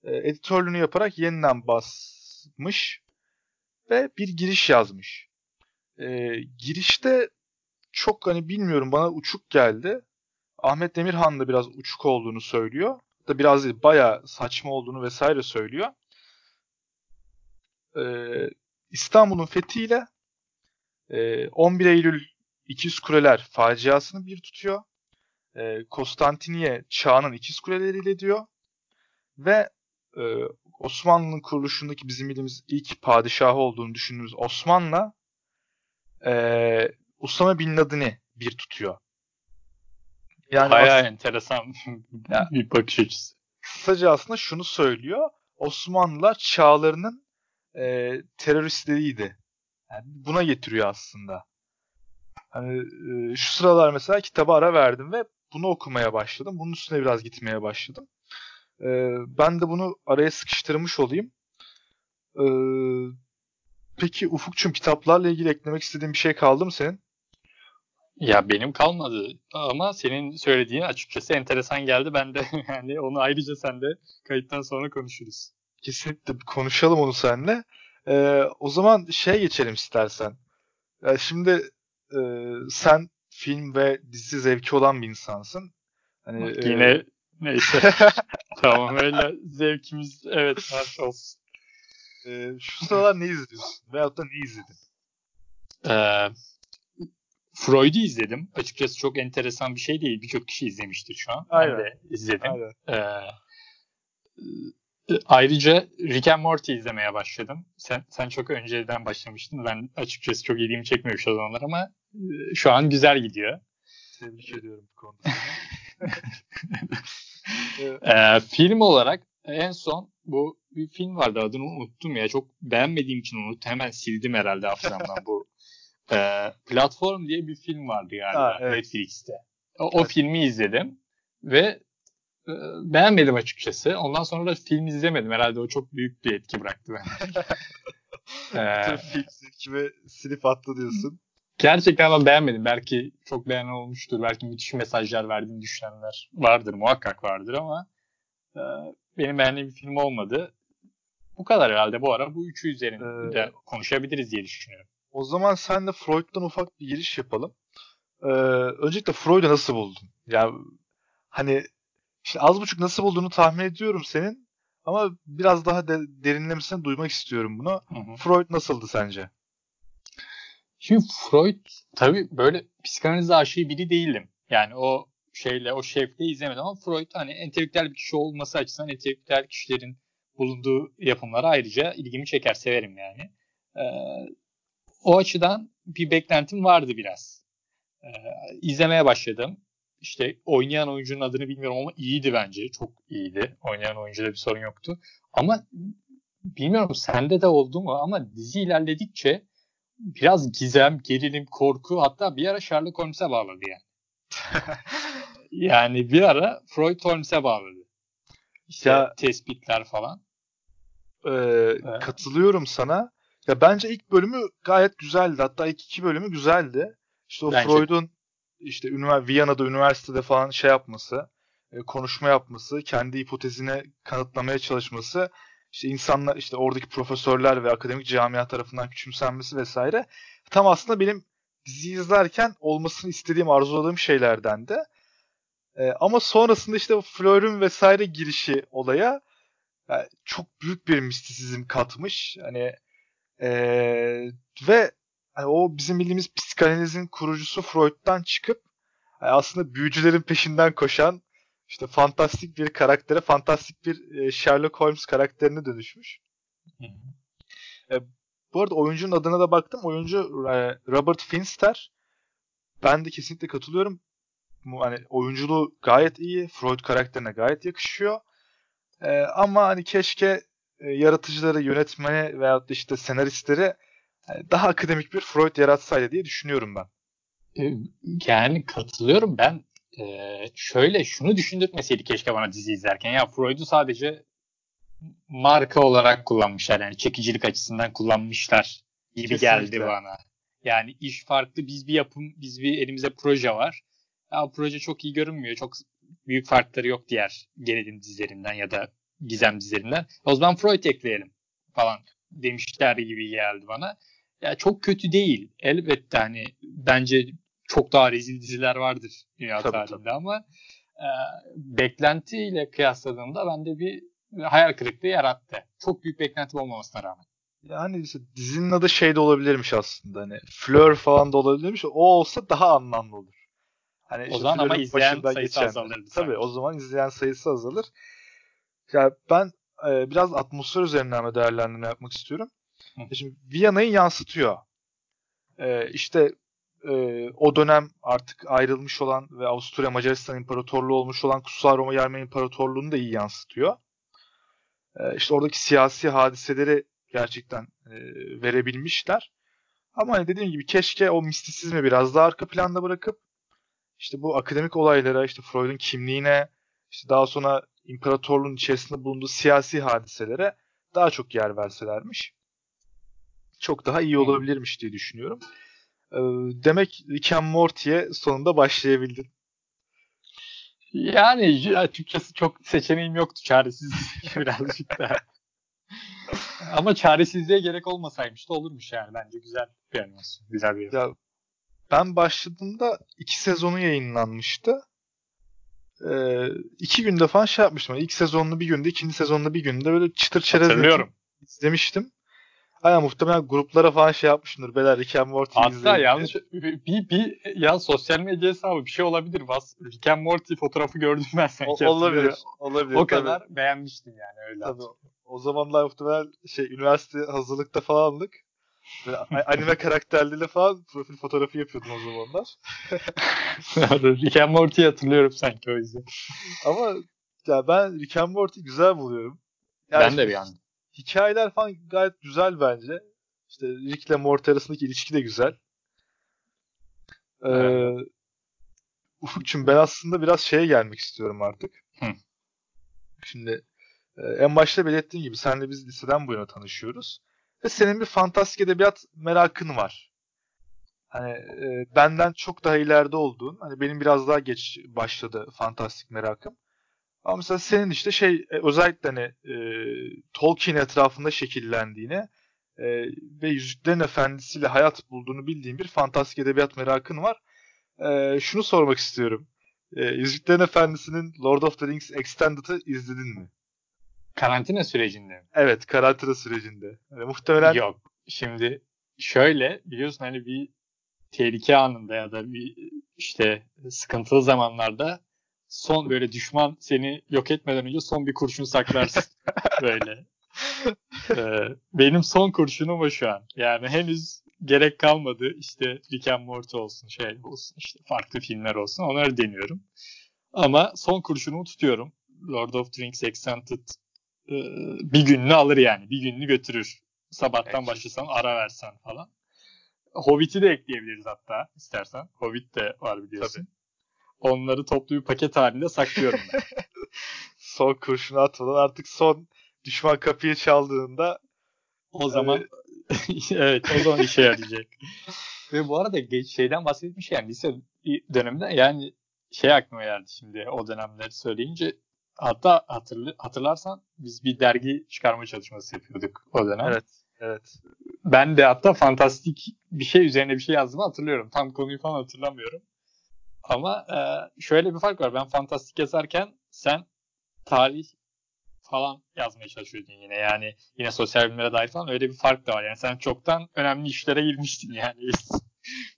e, editörlüğünü yaparak yeniden basmış ve bir giriş yazmış. E, girişte çok hani bilmiyorum bana uçuk geldi. Ahmet Demirhan da biraz uçuk olduğunu söylüyor. Da biraz değil, bayağı saçma olduğunu vesaire söylüyor. Ee, İstanbul'un fethiyle e, 11 Eylül 200 kuleler faciasını bir tutuyor. E, Konstantiniye çağının ikiz kuleleriyle diyor. Ve e, Osmanlı'nın kuruluşundaki bizim bildiğimiz ilk padişahı olduğunu düşündüğümüz Osmanlı e, Usama Bin Laden'i bir tutuyor. Yani Bayağı aslında, enteresan bir bakış açısı. Kısaca aslında şunu söylüyor. Osmanlılar çağlarının e, teröristleriydi. Yani buna getiriyor aslında. Hani e, şu sıralar mesela kitaba ara verdim ve bunu okumaya başladım. Bunun üstüne biraz gitmeye başladım. E, ben de bunu araya sıkıştırmış olayım. E, peki Ufukçum kitaplarla ilgili eklemek istediğin bir şey kaldı mı senin? Ya benim kalmadı ama senin söylediğin açıkçası enteresan geldi. Ben de yani onu ayrıca sen de kayıttan sonra konuşuruz. Kesinlikle konuşalım onu seninle. Ee, o zaman şey geçelim istersen. Ee, şimdi e, sen film ve dizi zevki olan bir insansın. Hani, Bak, yine e... neyse. tamam öyle zevkimiz evet var olsun. Ee, şu sıralar ne izliyorsun? Veyahut da ne izledin? Ee, Freud'u izledim. Açıkçası çok enteresan bir şey değil. Birçok kişi izlemiştir şu an. Aynen. Ben de izledim. Aynen. Ee, ayrıca Rick and Morty izlemeye başladım. Sen sen çok önceden başlamıştın. Ben açıkçası çok ilgimi çekmemiş o zamanlar ama e, şu an güzel gidiyor. Tebrik ediyorum bu konuda. ee, film olarak en son bu bir film vardı adını unuttum ya. Çok beğenmediğim için unuttum. Hemen sildim herhalde hafızamdan bu. E, Platform diye bir film vardı yani ha, evet. Netflix'te. O, o evet. filmi izledim ve e, beğenmedim açıkçası. Ondan sonra da film izlemedim. Herhalde o çok büyük bir etki bıraktı bende. ee, film zevkimi silip attı diyorsun. Gerçekten ama beğenmedim. Belki çok beğenen olmuştur. Belki müthiş mesajlar verdiğini düşünenler vardır. Muhakkak vardır ama e, benim beğendiğim bir film olmadı. Bu kadar herhalde bu ara. Bu üçü üzerinde ee, konuşabiliriz diye düşünüyorum. O zaman sen de Freud'dan ufak bir giriş yapalım. Ee, öncelikle Freud'u nasıl buldun? Yani hani işte az buçuk nasıl bulduğunu tahmin ediyorum senin. Ama biraz daha de, derinlemesine duymak istiyorum bunu. Hı hı. Freud nasıldı sence? Şimdi Freud tabii böyle psikanaliz aşığı biri değilim. Yani o şeyle o şevkle izlemedim ama Freud hani entelektüel bir kişi olması açısından entelektüel kişilerin bulunduğu yapımlara ayrıca ilgimi çeker, severim yani. Ee, o açıdan bir beklentim vardı biraz. Ee, izlemeye başladım. İşte oynayan oyuncunun adını bilmiyorum ama iyiydi bence. Çok iyiydi. Oynayan oyuncuda bir sorun yoktu. Ama bilmiyorum sende de oldu mu ama dizi ilerledikçe biraz gizem, gerilim, korku hatta bir ara Sherlock Holmes'e bağladı yani. yani bir ara Freud Holmes'e bağladı. İşte ya, tespitler falan. E, evet. Katılıyorum sana. Ya bence ilk bölümü gayet güzeldi. Hatta ilk iki bölümü güzeldi. İşte o bence. Freud'un işte Viyana'da üniversitede falan şey yapması, e, konuşma yapması, kendi hipotezine kanıtlamaya çalışması, işte insanlar işte oradaki profesörler ve akademik camia tarafından küçümsenmesi vesaire tam aslında benim dizi izlerken olmasını istediğim, arzuladığım şeylerden de. E, ama sonrasında işte Fleur'ün vesaire girişi olaya yani çok büyük bir mistisizm katmış. Hani ee, ve hani o bizim bildiğimiz psikanalizin kurucusu Freud'dan çıkıp yani aslında büyücülerin peşinden koşan işte fantastik bir karaktere, fantastik bir e, Sherlock Holmes karakterine dönüşmüş. e, bu arada oyuncunun adına da baktım. Oyuncu e, Robert Finster. Ben de kesinlikle katılıyorum. Hani oyunculuğu gayet iyi. Freud karakterine gayet yakışıyor. E, ama hani keşke e, yaratıcıları, yönetmeni veyahut da işte senaristleri e, daha akademik bir Freud yaratsaydı diye düşünüyorum ben. E, yani katılıyorum ben. Ee, şöyle şunu düşündürtmeseydi keşke bana dizi izlerken. Ya Freud'u sadece marka olarak kullanmışlar. Yani çekicilik açısından kullanmışlar gibi Kesinlikle. geldi bana. Yani iş farklı. Biz bir yapım, biz bir elimizde proje var. Ya proje çok iyi görünmüyor. Çok büyük farkları yok diğer gerilim dizilerinden ya da gizem dizilerinden. O zaman Freud ekleyelim falan demişler gibi geldi bana. Ya çok kötü değil. Elbette hani bence çok daha rezil diziler vardır dünya tabii, tarihinde tabii. ama e, beklentiyle kıyasladığımda bende bir hayal kırıklığı yarattı. Çok büyük beklentim olmamasına rağmen. Yani işte dizinin adı şey de olabilirmiş aslında. Hani Fleur falan da olabilirmiş. O olsa daha anlamlı olur. Hani o işte zaman ama izleyen sayısı geçen. azalır. Tabii o zaman izleyen sayısı azalır. Ya ben e, biraz atmosfer üzerinden değerlendirme yapmak istiyorum. Hı. E, şimdi Viyana'yı yansıtıyor. E, işte e, o dönem artık ayrılmış olan ve Avusturya Macaristan İmparatorluğu olmuş olan Kutsal Roma Yermen İmparatorluğu'nu da iyi yansıtıyor. E, işte oradaki siyasi hadiseleri gerçekten e, verebilmişler. Ama hani dediğim gibi keşke o mistisizmi biraz daha arka planda bırakıp işte bu akademik olaylara, işte Freud'un kimliğine, işte daha sonra imparatorluğun içerisinde bulunduğu siyasi hadiselere daha çok yer verselermiş çok daha iyi olabilirmiş diye düşünüyorum. Ee, demek Rick and Morty'ye sonunda başlayabildin. Yani açıkçası çok seçeneğim yoktu. Çaresiz birazcık da. Ama çaresizliğe gerek olmasaymış da olurmuş yani. Bence güzel bir animasyon. Güzel bir ya, ben başladığımda iki sezonu yayınlanmıştı. Ee, iki günde falan şey yapmıştım. İlk sezonunu bir günde, ikinci sezonunu bir günde böyle çıtır çerez izlemiştim. Aynen muhtemelen gruplara falan şey yapmışımdır. Beyler Rick and Morty Hatta yanlış bir, bir ya sosyal medya hesabı bir şey olabilir. Was, Rick and Morty fotoğrafı gördüm ben sanki. O, olabilir. Olabilir. O kadar tabii. beğenmiştim yani öyle. Tabii. O zamanlar muhtemelen şey üniversite hazırlıkta falanlık. Anime karakterleriyle falan profil fotoğrafı yapıyordum o zamanlar. Rick and Morty'yi hatırlıyorum sanki o yüzden. Ama ya ben Rick and Morty güzel buluyorum. Yani ben de bir anda. Hikayeler falan gayet güzel bence. İşte Rick ile Morty arasındaki ilişki de güzel. Ee, evet. Ufukçum ben aslında biraz şeye gelmek istiyorum artık. Hı. Şimdi e, en başta belirttiğim gibi senle biz liseden bu yana tanışıyoruz. Ve senin bir fantastik edebiyat merakın var. Hani e, benden çok daha ileride olduğun, hani benim biraz daha geç başladı fantastik merakım. Ama mesela senin işte şey e, özellikle hani e, Tolkien etrafında şekillendiğini e, ve Yüzüklerin Efendisi'yle hayat bulduğunu bildiğim bir fantastik edebiyat merakın var. E, şunu sormak istiyorum. E, Yüzüklerin Efendisi'nin Lord of the Rings Extended'ı izledin mi? Karantina sürecinde mi? Evet karantina sürecinde. Yani muhtemelen... Yok. Şimdi şöyle biliyorsun hani bir tehlike anında ya da bir işte sıkıntılı zamanlarda son böyle düşman seni yok etmeden önce son bir kurşun saklarsın. böyle. Ee, benim son kurşunum o şu an. Yani henüz gerek kalmadı. İşte Rick and Morty olsun, şey olsun, işte farklı filmler olsun. Onları deniyorum. Ama son kurşunumu tutuyorum. Lord of the Rings Extended e, bir gününü alır yani. Bir gününü götürür. Sabahtan başlasan ara versen falan. Hobbit'i de ekleyebiliriz hatta istersen. Hobbit de var biliyorsun. Tabii. Onları toplu bir paket halinde saklıyorum ben. son kurşunu atmadan artık son düşman kapıyı çaldığında o zaman e... evet o zaman işe yarayacak. Ve bu arada geç şeyden bahsetmiş yani lise döneminde yani şey aklıma geldi şimdi o dönemleri söyleyince hatta hatırlı, hatırlarsan biz bir dergi çıkarma çalışması yapıyorduk o dönem. Evet. Evet. Ben de hatta fantastik bir şey üzerine bir şey yazdığımı hatırlıyorum. Tam konuyu falan hatırlamıyorum. Ama e, şöyle bir fark var. Ben fantastik yazarken sen tarih falan yazmaya çalışıyordun yine. Yani yine sosyal bilimlere dair falan öyle bir fark da var. Yani sen çoktan önemli işlere girmiştin yani.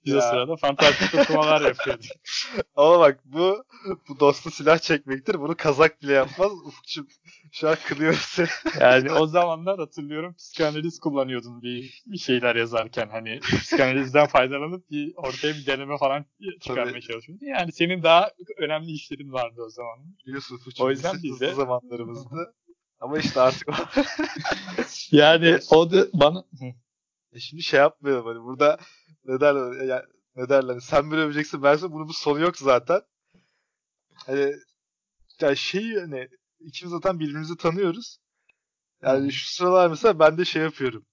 Biz o sırada fantastik okumalar yapıyorduk. Ama bak bu bu dostlu silah çekmektir. Bunu kazak bile yapmaz. Ufukçum şu an kılıyoruz yani o zamanlar hatırlıyorum psikanaliz kullanıyordun bir, bir şeyler yazarken. Hani psikanalizden faydalanıp bir ortaya bir deneme falan çıkarmaya Tabii. çalışıyordun. Yani senin daha önemli işlerin vardı o zaman. Biliyorsun Ufukçum. O yüzden biz de zamanlarımızdı. Ama işte artık yani o da bana e şimdi şey yapmayalım hani burada ne derler ya, ne derler hani sen böyle öveceksin ben bunun bu sonu yok zaten. Hani yani şey hani ikimiz zaten birbirimizi tanıyoruz. Yani hmm. şu sıralar mesela ben de şey yapıyorum.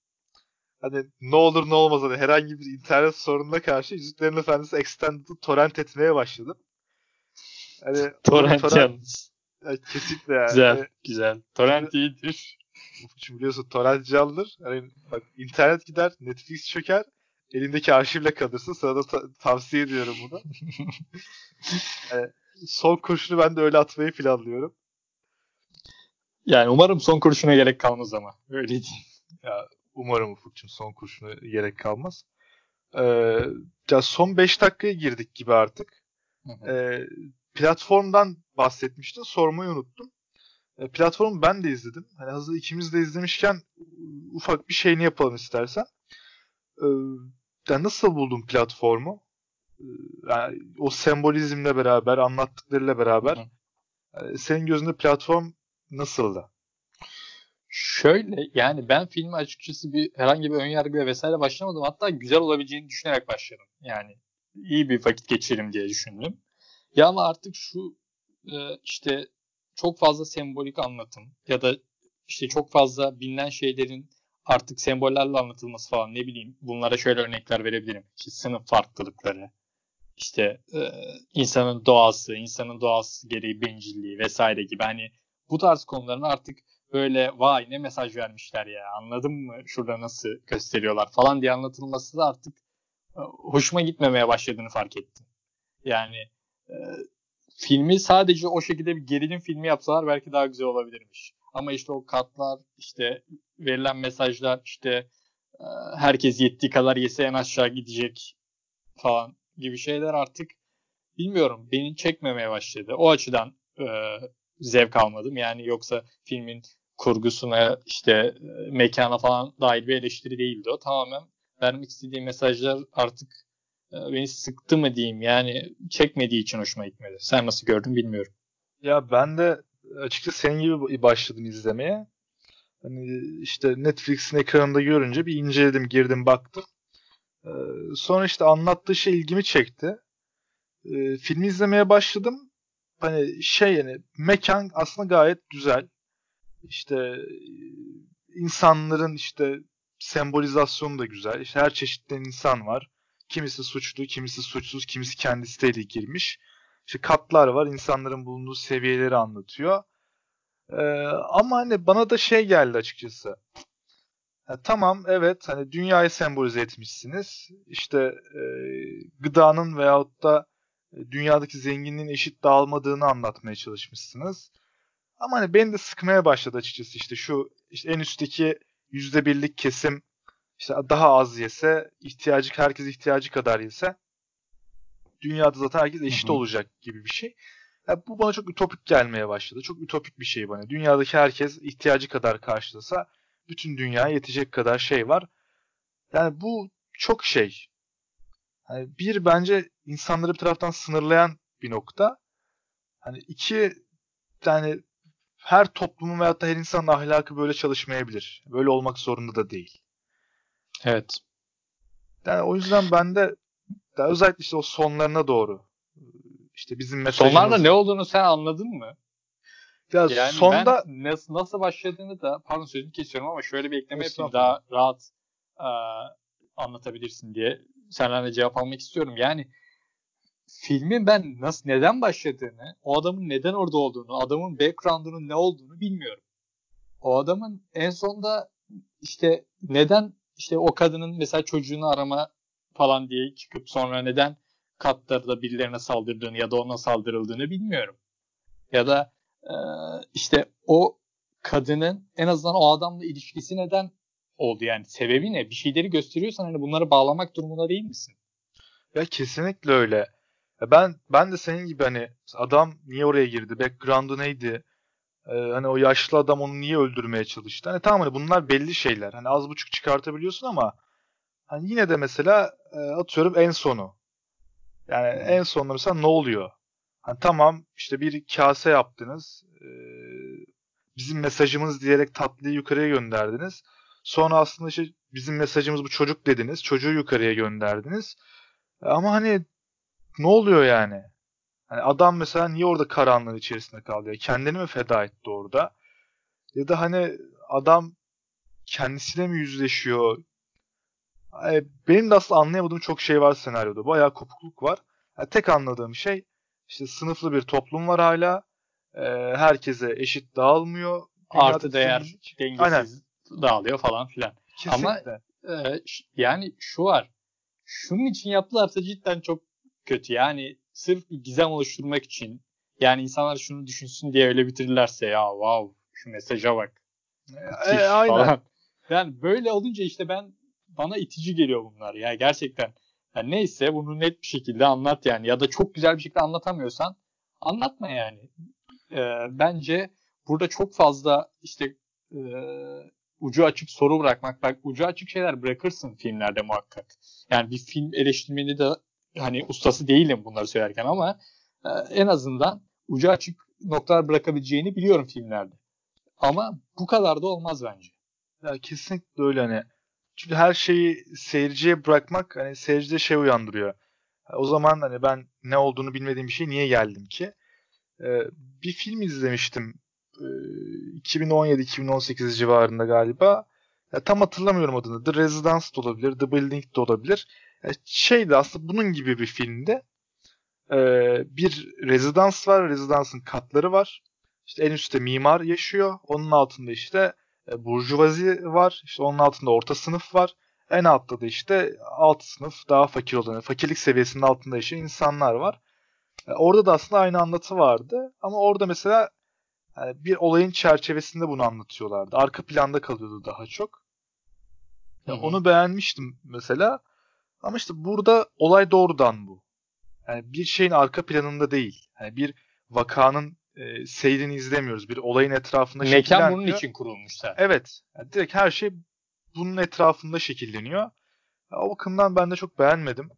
Hani ne olur ne olmaz hani herhangi bir internet sorununa karşı Yüzüklerin Efendisi Extended'ı torrent etmeye başladım. Hani torrent, torrent yalnız. Yani kesinlikle yani. Güzel, hani, güzel. Torrent iyidir. Çünkü biliyorsun torrent canlıdır. Hani bak internet gider, Netflix çöker, elindeki arşivle kalırsın. Sana da ta- tavsiye ediyorum bunu. yani son kurşunu ben de öyle atmayı planlıyorum. Yani umarım son kurşuna gerek kalmaz ama. Öyle değil. Ya umarım Ufuk'cum son kurşuna gerek kalmaz. Ee, ya son 5 dakikaya girdik gibi artık. Ee, platformdan bahsetmiştin. Sormayı unuttum. E, platformu ben de izledim. Hani hazır ikimiz de izlemişken ufak bir şeyini yapalım istersen. E, yani nasıl buldun platformu? E, yani o sembolizmle beraber, anlattıklarıyla beraber hı hı. senin gözünde platform nasıldı? Şöyle yani ben filmi açıkçası bir herhangi bir önyargıya vesaire başlamadım. Hatta güzel olabileceğini düşünerek başladım. Yani iyi bir vakit geçirelim diye düşündüm. Ya ama artık şu işte çok fazla sembolik anlatım ya da işte çok fazla bilinen şeylerin artık sembollerle anlatılması falan ne bileyim bunlara şöyle örnekler verebilirim. İşte sınıf farklılıkları, işte e, insanın doğası, insanın doğası gereği bencilliği vesaire gibi hani bu tarz konuların artık böyle vay ne mesaj vermişler ya anladın mı şurada nasıl gösteriyorlar falan diye anlatılması da artık e, hoşuma gitmemeye başladığını fark ettim. Yani e, filmi sadece o şekilde bir gerilim filmi yapsalar belki daha güzel olabilirmiş. Ama işte o katlar, işte verilen mesajlar, işte e, herkes yettiği kadar yese en aşağı gidecek falan gibi şeyler artık bilmiyorum beni çekmemeye başladı. O açıdan e, zevk almadım. Yani yoksa filmin kurgusuna işte e, mekana falan dair bir eleştiri değildi o. Tamamen vermek istediği mesajlar artık beni sıktı mı diyeyim. Yani çekmediği için hoşuma gitmedi. Sen nasıl gördün bilmiyorum. Ya ben de açıkçası senin gibi başladım izlemeye. Hani işte Netflix'in ekranında görünce bir inceledim, girdim, baktım. Ee, sonra işte anlattığı şey ilgimi çekti. Ee, filmi izlemeye başladım. Hani şey yani mekan aslında gayet güzel. İşte insanların işte sembolizasyonu da güzel. İşte her çeşitten insan var. Kimisi suçlu, kimisi suçsuz, kimisi kendi isteğiyle girmiş. İşte katlar var, insanların bulunduğu seviyeleri anlatıyor. Ee, ama hani bana da şey geldi açıkçası. Ya, tamam evet hani dünyayı sembolize etmişsiniz. İşte e, gıdanın veyahut da dünyadaki zenginliğin eşit dağılmadığını anlatmaya çalışmışsınız. Ama hani beni de sıkmaya başladı açıkçası işte şu işte en üstteki yüzde birlik kesim işte daha az yese, ihtiyacı herkes ihtiyacı kadar yese dünyada zaten herkes eşit Hı-hı. olacak gibi bir şey. Yani bu bana çok ütopik gelmeye başladı. Çok ütopik bir şey bana. Dünyadaki herkes ihtiyacı kadar karşılasa bütün dünyaya yetecek kadar şey var. Yani bu çok şey. Yani bir bence insanları bir taraftan sınırlayan bir nokta. Hani iki yani her toplumun veyahut da her insanın ahlakı böyle çalışmayabilir. Böyle olmak zorunda da değil. Evet. Yani o yüzden ben de özellikle işte o sonlarına doğru işte bizim mesajımız... Sonlarda ne olduğunu sen anladın mı? Ya yani sonda ben nasıl, nasıl başladığını da pardon sözünü kesiyorum ama şöyle bir ekleme yapayım daha rahat e, anlatabilirsin diye senden de cevap almak istiyorum. Yani filmin ben nasıl neden başladığını, o adamın neden orada olduğunu, adamın background'unun ne olduğunu bilmiyorum. O adamın en sonda işte neden işte o kadının mesela çocuğunu arama falan diye çıkıp sonra neden katlarda birilerine saldırdığını ya da ona saldırıldığını bilmiyorum. Ya da e, işte o kadının en azından o adamla ilişkisi neden oldu yani sebebi ne? Bir şeyleri gösteriyorsan hani bunları bağlamak durumunda değil misin? Ya kesinlikle öyle. Ben ben de senin gibi hani adam niye oraya girdi? Background'u neydi? Ee, hani o yaşlı adam onu niye öldürmeye çalıştı? Hani tamam hani bunlar belli şeyler. Hani az buçuk çıkartabiliyorsun ama hani yine de mesela e, atıyorum en sonu. Yani en sonunda mesela ne oluyor? Hani tamam işte bir kase yaptınız. E, bizim mesajımız diyerek tatlıyı yukarıya gönderdiniz. Sonra aslında işte bizim mesajımız bu çocuk dediniz. Çocuğu yukarıya gönderdiniz. Ama hani ne oluyor yani? Hani adam mesela niye orada karanlığın içerisinde kaldı? Ya? Kendini mi feda etti orada? Ya da hani adam kendisiyle mi yüzleşiyor? Yani benim de aslında anlayamadığım çok şey var senaryoda. Bayağı kopukluk var. Yani tek anladığım şey işte sınıflı bir toplum var hala. Ee, herkese eşit dağılmıyor. Dünyada Artı değer dengesiz Aynen. dağılıyor falan filan. Kesinlikle. Ama e, yani şu var. Şunun için yaptılarsa cidden çok kötü. Yani sırf bir gizem oluşturmak için yani insanlar şunu düşünsün diye öyle bitirirlerse ya wow şu mesaja bak. E, e, aynen. Falan. Yani böyle olunca işte ben bana itici geliyor bunlar ya gerçekten. Yani neyse bunu net bir şekilde anlat yani ya da çok güzel bir şekilde anlatamıyorsan anlatma yani. Ee, bence burada çok fazla işte e, ucu açık soru bırakmak. Bak ucu açık şeyler bırakırsın filmlerde muhakkak. Yani bir film eleştirmeni de hani ustası değilim bunları söylerken ama e, en azından ucu açık noktalar bırakabileceğini biliyorum filmlerde. Ama bu kadar da olmaz bence. Ya kesinlikle öyle hani. Çünkü her şeyi seyirciye bırakmak hani seyircide şey uyandırıyor. O zaman hani ben ne olduğunu bilmediğim bir şey niye geldim ki? Ee, bir film izlemiştim. Ee, 2017-2018 civarında galiba. Ya, tam hatırlamıyorum adını. The Residence de olabilir, The Building de olabilir. Yani şeydi aslında bunun gibi bir filmde. Ee, bir rezidans var. Rezidansın katları var. İşte en üstte mimar yaşıyor. Onun altında işte e, burjuvazi var. İşte onun altında orta sınıf var. En altta da işte alt sınıf daha fakir olan, fakirlik seviyesinin altında yaşayan insanlar var. E, orada da aslında aynı anlatı vardı. Ama orada mesela yani bir olayın çerçevesinde bunu anlatıyorlardı. Arka planda kalıyordu daha çok. Ya onu beğenmiştim mesela. Ama işte burada olay doğrudan bu. Yani bir şeyin arka planında değil. Yani bir vakanın e, seyrini izlemiyoruz. Bir olayın etrafında Mekan bunun için kurulmuş zaten. Evet. Yani direkt her şey bunun etrafında şekilleniyor. O bakımdan ben de çok beğenmedim.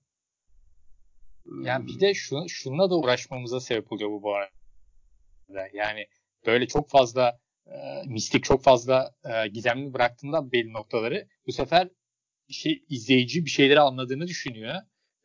Yani bir de şuna, şununla da uğraşmamıza sebep oluyor bu bu arada. Yani böyle çok fazla e, mistik çok fazla e, gizemli bıraktığında belli noktaları bu sefer şey izleyici bir şeyleri anladığını düşünüyor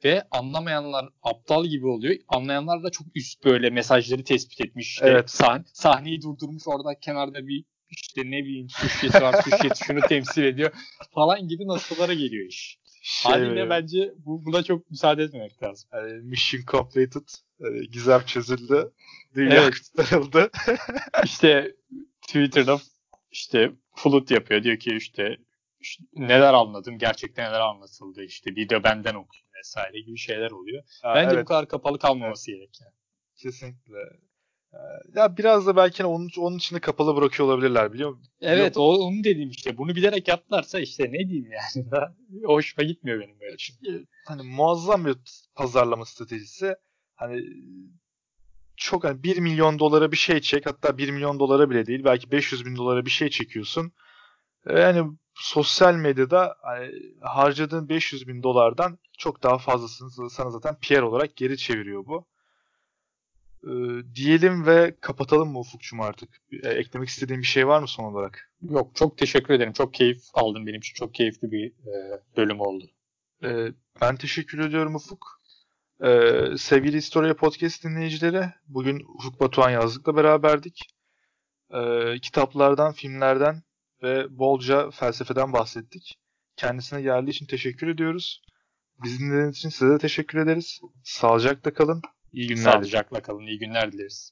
ve anlamayanlar aptal gibi oluyor. Anlayanlar da çok üst böyle mesajları tespit etmiş. İşte evet. Sah- sahneyi durdurmuş orada kenarda bir işte ne bileyim suç var suç şunu temsil ediyor falan gibi noktalara geliyor iş. Şey Haliyle bence bu, buna çok müsaade etmemek lazım. Yani mission completed. Yani gizem çözüldü. Dünya evet. kurtarıldı. İşte Twitter'da işte Flut yapıyor. Diyor ki işte, işte neler anladım, gerçekten neler anlatıldı. İşte bir de benden okuyun vesaire gibi şeyler oluyor. Ha, Bence evet. bu kadar kapalı kalmaması evet. gerek yani. Kesinlikle. Ya biraz da belki onun, onun içinde kapalı bırakıyor olabilirler biliyor musun? Evet o, onu dediğim işte. Bunu bilerek yaptılarsa işte ne diyeyim yani. Hoşuma gitmiyor benim böyle. Çünkü hani muazzam bir pazarlama stratejisi. Hani çok hani 1 milyon dolara bir şey çek hatta 1 milyon dolara bile değil belki 500 bin dolara bir şey çekiyorsun. Yani sosyal medyada harcadığın 500 bin dolardan çok daha fazlasını sana zaten PR olarak geri çeviriyor bu. Ee, diyelim ve kapatalım mı Ufukçum artık? E, eklemek istediğin bir şey var mı son olarak? Yok çok teşekkür ederim. Çok keyif aldım benim için. Çok keyifli bir e, bölüm oldu. Ee, ben teşekkür ediyorum Ufuk. Ee, sevgili Historia Podcast dinleyicileri, bugün Ufuk Batuhan Yazlık'la beraberdik. Ee, kitaplardan, filmlerden ve bolca felsefeden bahsettik. Kendisine geldiği için teşekkür ediyoruz. Bizi dinlediğiniz için size de teşekkür ederiz. Sağlıcakla kalın. İyi günler. Sağlıcakla kalın. İyi günler dileriz.